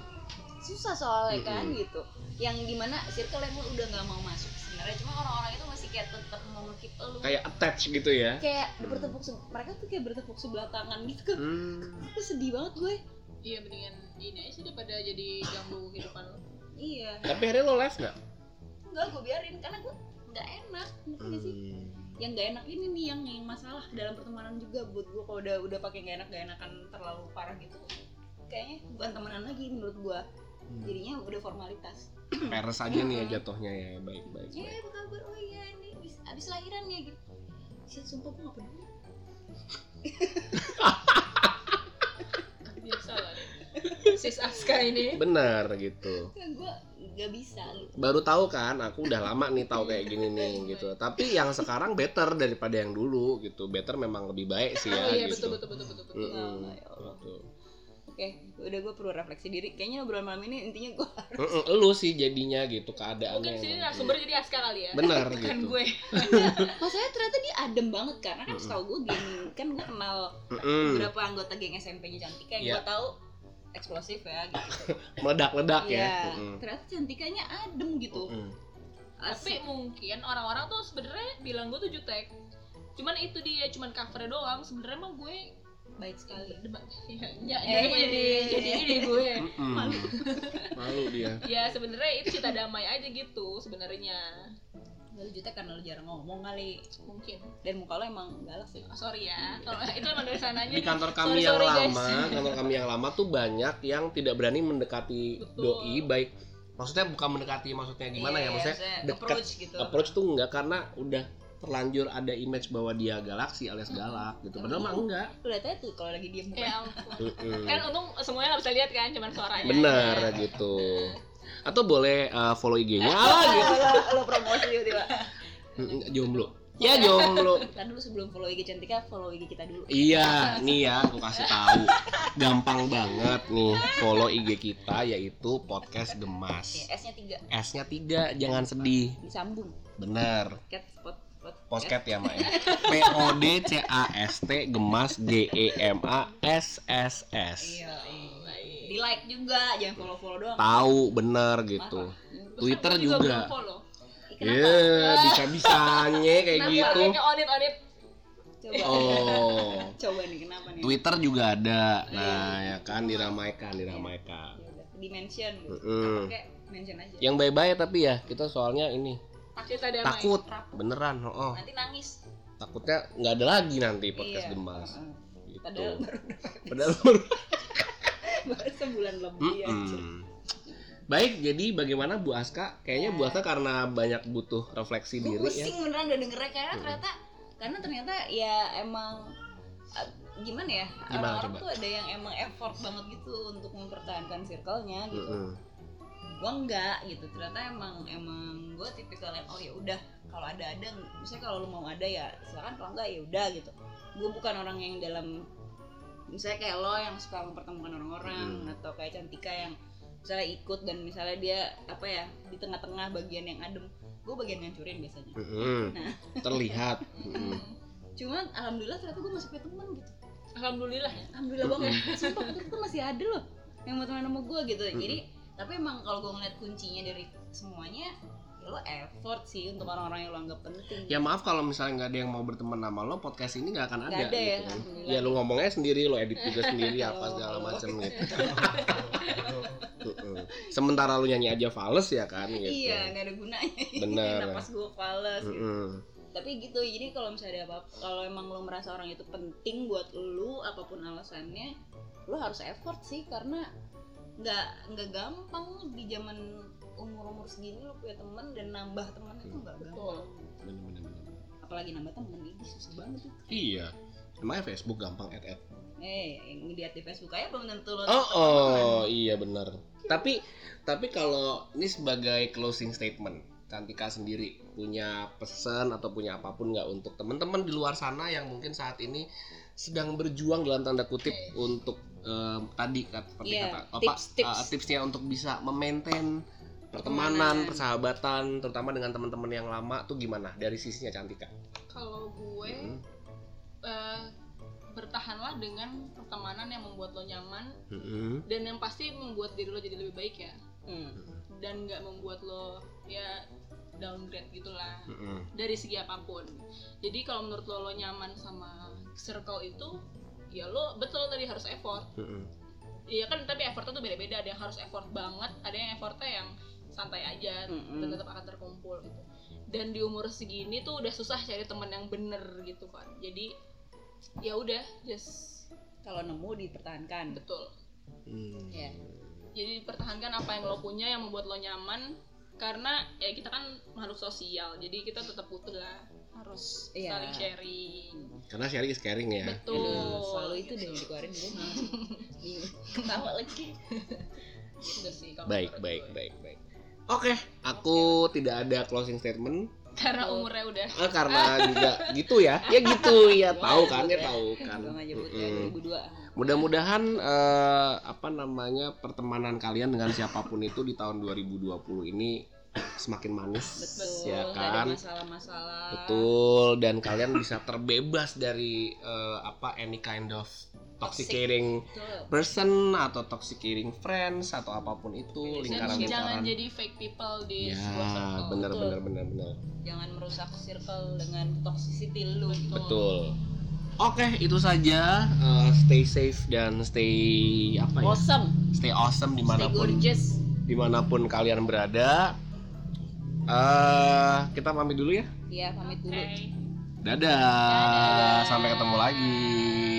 Susah soalnya kan Mm-mm. gitu. Yang di mana circle yang lu udah nggak mau masuk sebenarnya cuma orang-orang itu masih kayak tetap mau ngekip lu. Kayak attach gitu ya? Kayak bertepuk se- mereka tuh kayak bertepuk sebelah tangan gitu. Kan hmm. aku sedih banget gue. Iya mendingan ini aja sih daripada jadi ganggu kehidupan lo iya. Tapi hari lo live nggak? Enggak gue biarin karena gue nggak enak ngerti nggak sih? Hmm. yang nggak enak ini nih yang yang masalah dalam pertemanan juga buat gue kalau udah udah pakai nggak enak nggak enakan terlalu parah gitu kayaknya bukan temenan lagi menurut gue Hmm. jadinya udah formalitas. Peres aja nih ya jatuhnya ya baik baik, ya apa kabar? Oh iya ini abis, abis lahiran ya gitu. Shit, sumpah gue gak peduli. Biasa lah sis Aska ini benar gitu kan gue gak bisa gitu baru tahu kan aku udah lama nih tahu kayak gini nih gitu tapi yang sekarang better daripada yang dulu gitu better memang lebih baik sih ya oh iya gitu betul betul betul betul betul. Ya Allah. Gitu. oke udah gue perlu refleksi diri kayaknya obrolan malam ini intinya gue Mm-mm, lu sih jadinya gitu keadaannya mungkin sini narasumber jadi Aska kali ya benar gitu gue masalahnya ternyata dia adem banget karena kan Mm-mm. setahu gue geng kan gue kenal Mm-mm. beberapa anggota geng SMP-nya Cantika yang Iya. gue tahu eksplosif ya gitu. Meledak-ledak ya. Iya, Mm-mm. ternyata Cantikanya adem gitu. Mm-mm. tapi mungkin orang-orang tuh sebenarnya bilang gue tuh jutek. Cuman itu dia cuman covernya doang. Sebenarnya mah gue baik sekali. Debat ya, ya Eh. jadi jadi jadi ini gue. Malu. malu dia. Ya sebenarnya itu cita damai aja gitu sebenarnya lu jutek karena lu jarang ngomong kali. Mungkin. Dan muka lo emang galak sih. Oh, sorry ya. Kalau itu emang dari sananya. Di kantor kami Sorry, yang sorry, guys. lama kantor kami yang lama tuh banyak yang tidak berani mendekati Betul. doi baik maksudnya bukan mendekati maksudnya gimana ya Iya, maksudnya dekat approach gitu. approach tuh enggak karena udah terlanjur ada image bahwa dia galaksi alias galak gitu. Padahal mah enggak. lu lihat aja tuh kalau lagi diem muka. ya ampun kan untung semuanya nggak bisa lihat kan cuman suaranya. Benar gitu atau boleh uh, follow IG-nya ah gitu lo, lo promosi tiba-tiba jomblo ya jomblo kan dulu sebelum follow IG Cantika follow IG kita dulu Iya, nih ya, aku kasih tahu. Gampang banget nih follow IG kita yaitu podcast Gemas. ya, S nya tiga S-nya tiga, jangan sedih. disambung Bener. cat spot Podcast ya, Mak ya. P O D C A S T Gemas G E M A S S S. iya di like juga jangan follow follow doang Tahu bener gitu. Twitter juga juga. follow. Kenapa Iya, bisa-bisanya kayak Kenapa? gitu. Audit audit coba Oh. coba nih kenapa nih Twitter juga ada. Nah, ya kan diramaikan, diramaikan. Di mention oke mention aja Yang bye-bye tapi ya kita soalnya ini damai. takut beneran oh nanti nangis takutnya nggak ada lagi nanti podcast Iya. gemas Heeh. Gitu. padahal baru Padahal baru sebulan lebih aja Mm-mm. Baik, jadi bagaimana Bu Aska? Kayaknya Bu Aska karena banyak butuh refleksi gue diri ya. pusing beneran udah dengernya karena Hmm. ternyata karena ternyata ya emang uh, gimana ya orang-orang tuh ada yang emang effort banget gitu untuk mempertahankan circle-nya gitu Mm-mm. gue enggak gitu ternyata emang emang gue tipikal yang oh ya udah kalau ada ada misalnya kalau lu mau ada ya silakan kalau enggak ya udah gitu gue bukan orang yang dalam misalnya kayak lo yang suka mempertemukan orang-orang Hmm. atau kayak Cantika yang misalnya ikut dan misalnya dia apa ya di tengah-tengah bagian yang adem gue bagian ngancurin biasanya. Mm-mm. Nah. Terlihat. Cuman alhamdulillah ternyata gue masih punya teman gitu. Alhamdulillah ya? Alhamdulillah banget. Sumpah itu tuh masih ada loh yang mau teman sama gue gitu. Jadi tapi emang kalau gue ngeliat kuncinya dari semuanya ya lo effort sih untuk orang-orang yang lo anggap penting Ya maaf kalau misalnya nggak ada yang mau berteman sama lo, podcast ini nggak akan ada. Nggak ada ya, gitu. alhamdulillah. Ya lu ngomongnya sendiri, lo edit juga sendiri apa Oh, segala macam gitu. Sementara lu nyanyi aja fals ya kan gitu. iya nggak ada gunanya Bener. napas gue fales gitu. Tapi gitu jadi kalau misalnya ada apa kalau emang lo merasa orang itu penting buat lo apa pun alasannya lo harus effort sih karena nggak nggak gampang di zaman umur umur segini lo punya teman dan nambah teman itu nggak gampang betul Bener-bener. apalagi nambah temen ini susah banget tuh Iya. Emangnya Facebook gampang add add. eh yang lihat di Facebook aja belum tentu lo Oh, oh iya benar. Tapi tapi kalau ini sebagai closing statement, Cantika sendiri punya pesan atau punya apa pun nggak untuk teman-teman di luar sana yang mungkin saat ini sedang berjuang dalam tanda kutip untuk em, tadi kat- seperti Iya, kata apa tips-tips. eh, tipsnya untuk bisa memaintain pertemanan, Pertemanan. persahabatan, terutama dengan teman-teman yang lama tuh gimana dari sisinya Cantika? kalau gue Mm-mm. eh, bertahanlah dengan pertemanan yang membuat lo nyaman Mm-mm. dan yang pasti membuat diri lo jadi lebih baik ya Hmm. dan nggak membuat lo ya downgrade gitulah Mm-mm. dari segi apa pun jadi kalau menurut lo lo nyaman sama circle itu ya lo betul tadi harus effort Mm-mm. Iya kan tapi effortnya tuh beda-beda ada yang harus effort banget ada yang effortnya yang santai aja Mm-mm. dan tetap akan terkumpul gitu. Dan di umur segini tuh udah susah cari teman yang bener gitu kan. Jadi ya udah just kalau nemu dipertahankan. Betul. Hmm. ya. Jadi pertahankan apa yang lo punya yang membuat lo nyaman. Karena ya kita kan makhluk sosial jadi kita tetap butuh lah. Harus. Iya. saling sharing. Karena sharing is caring ya. betul. Aduh, selalu itu deh yang dikeluarin gue ketawa lagi. Udah sih kalau Baik, baik, gue. baik, baik. Oke, aku tidak ada closing statement karena umurnya udah ah, karena juga gitu ya. Ya gitu ya, tahu kan, ya tahu kan. ya. 2002 Mudah-mudahan eh, apa namanya pertemanan kalian dengan siapa pun itu di tahun 2020 ini semakin manis, betul ya kan? masalah-masalah Betul, dan kalian bisa terbebas dari eh, apa any kind of toxicating betul person atau toxicating friends atau apa pun itu Dan lingkaran jangan lingkaran. jadi fake people di Ya, sebuah circle benar Betul. benar benar benar. jangan merusak circle dengan toxicity lu Betul. Oke, itu saja. Eh, stay safe dan stay apa ya? awesome Stay awesome stay di mana pun gorgeous di mana pun kalian berada. Eh, kita pamit dulu ya. ya pamit Oke. dulu Dadah. Dadah. Sampai ketemu lagi.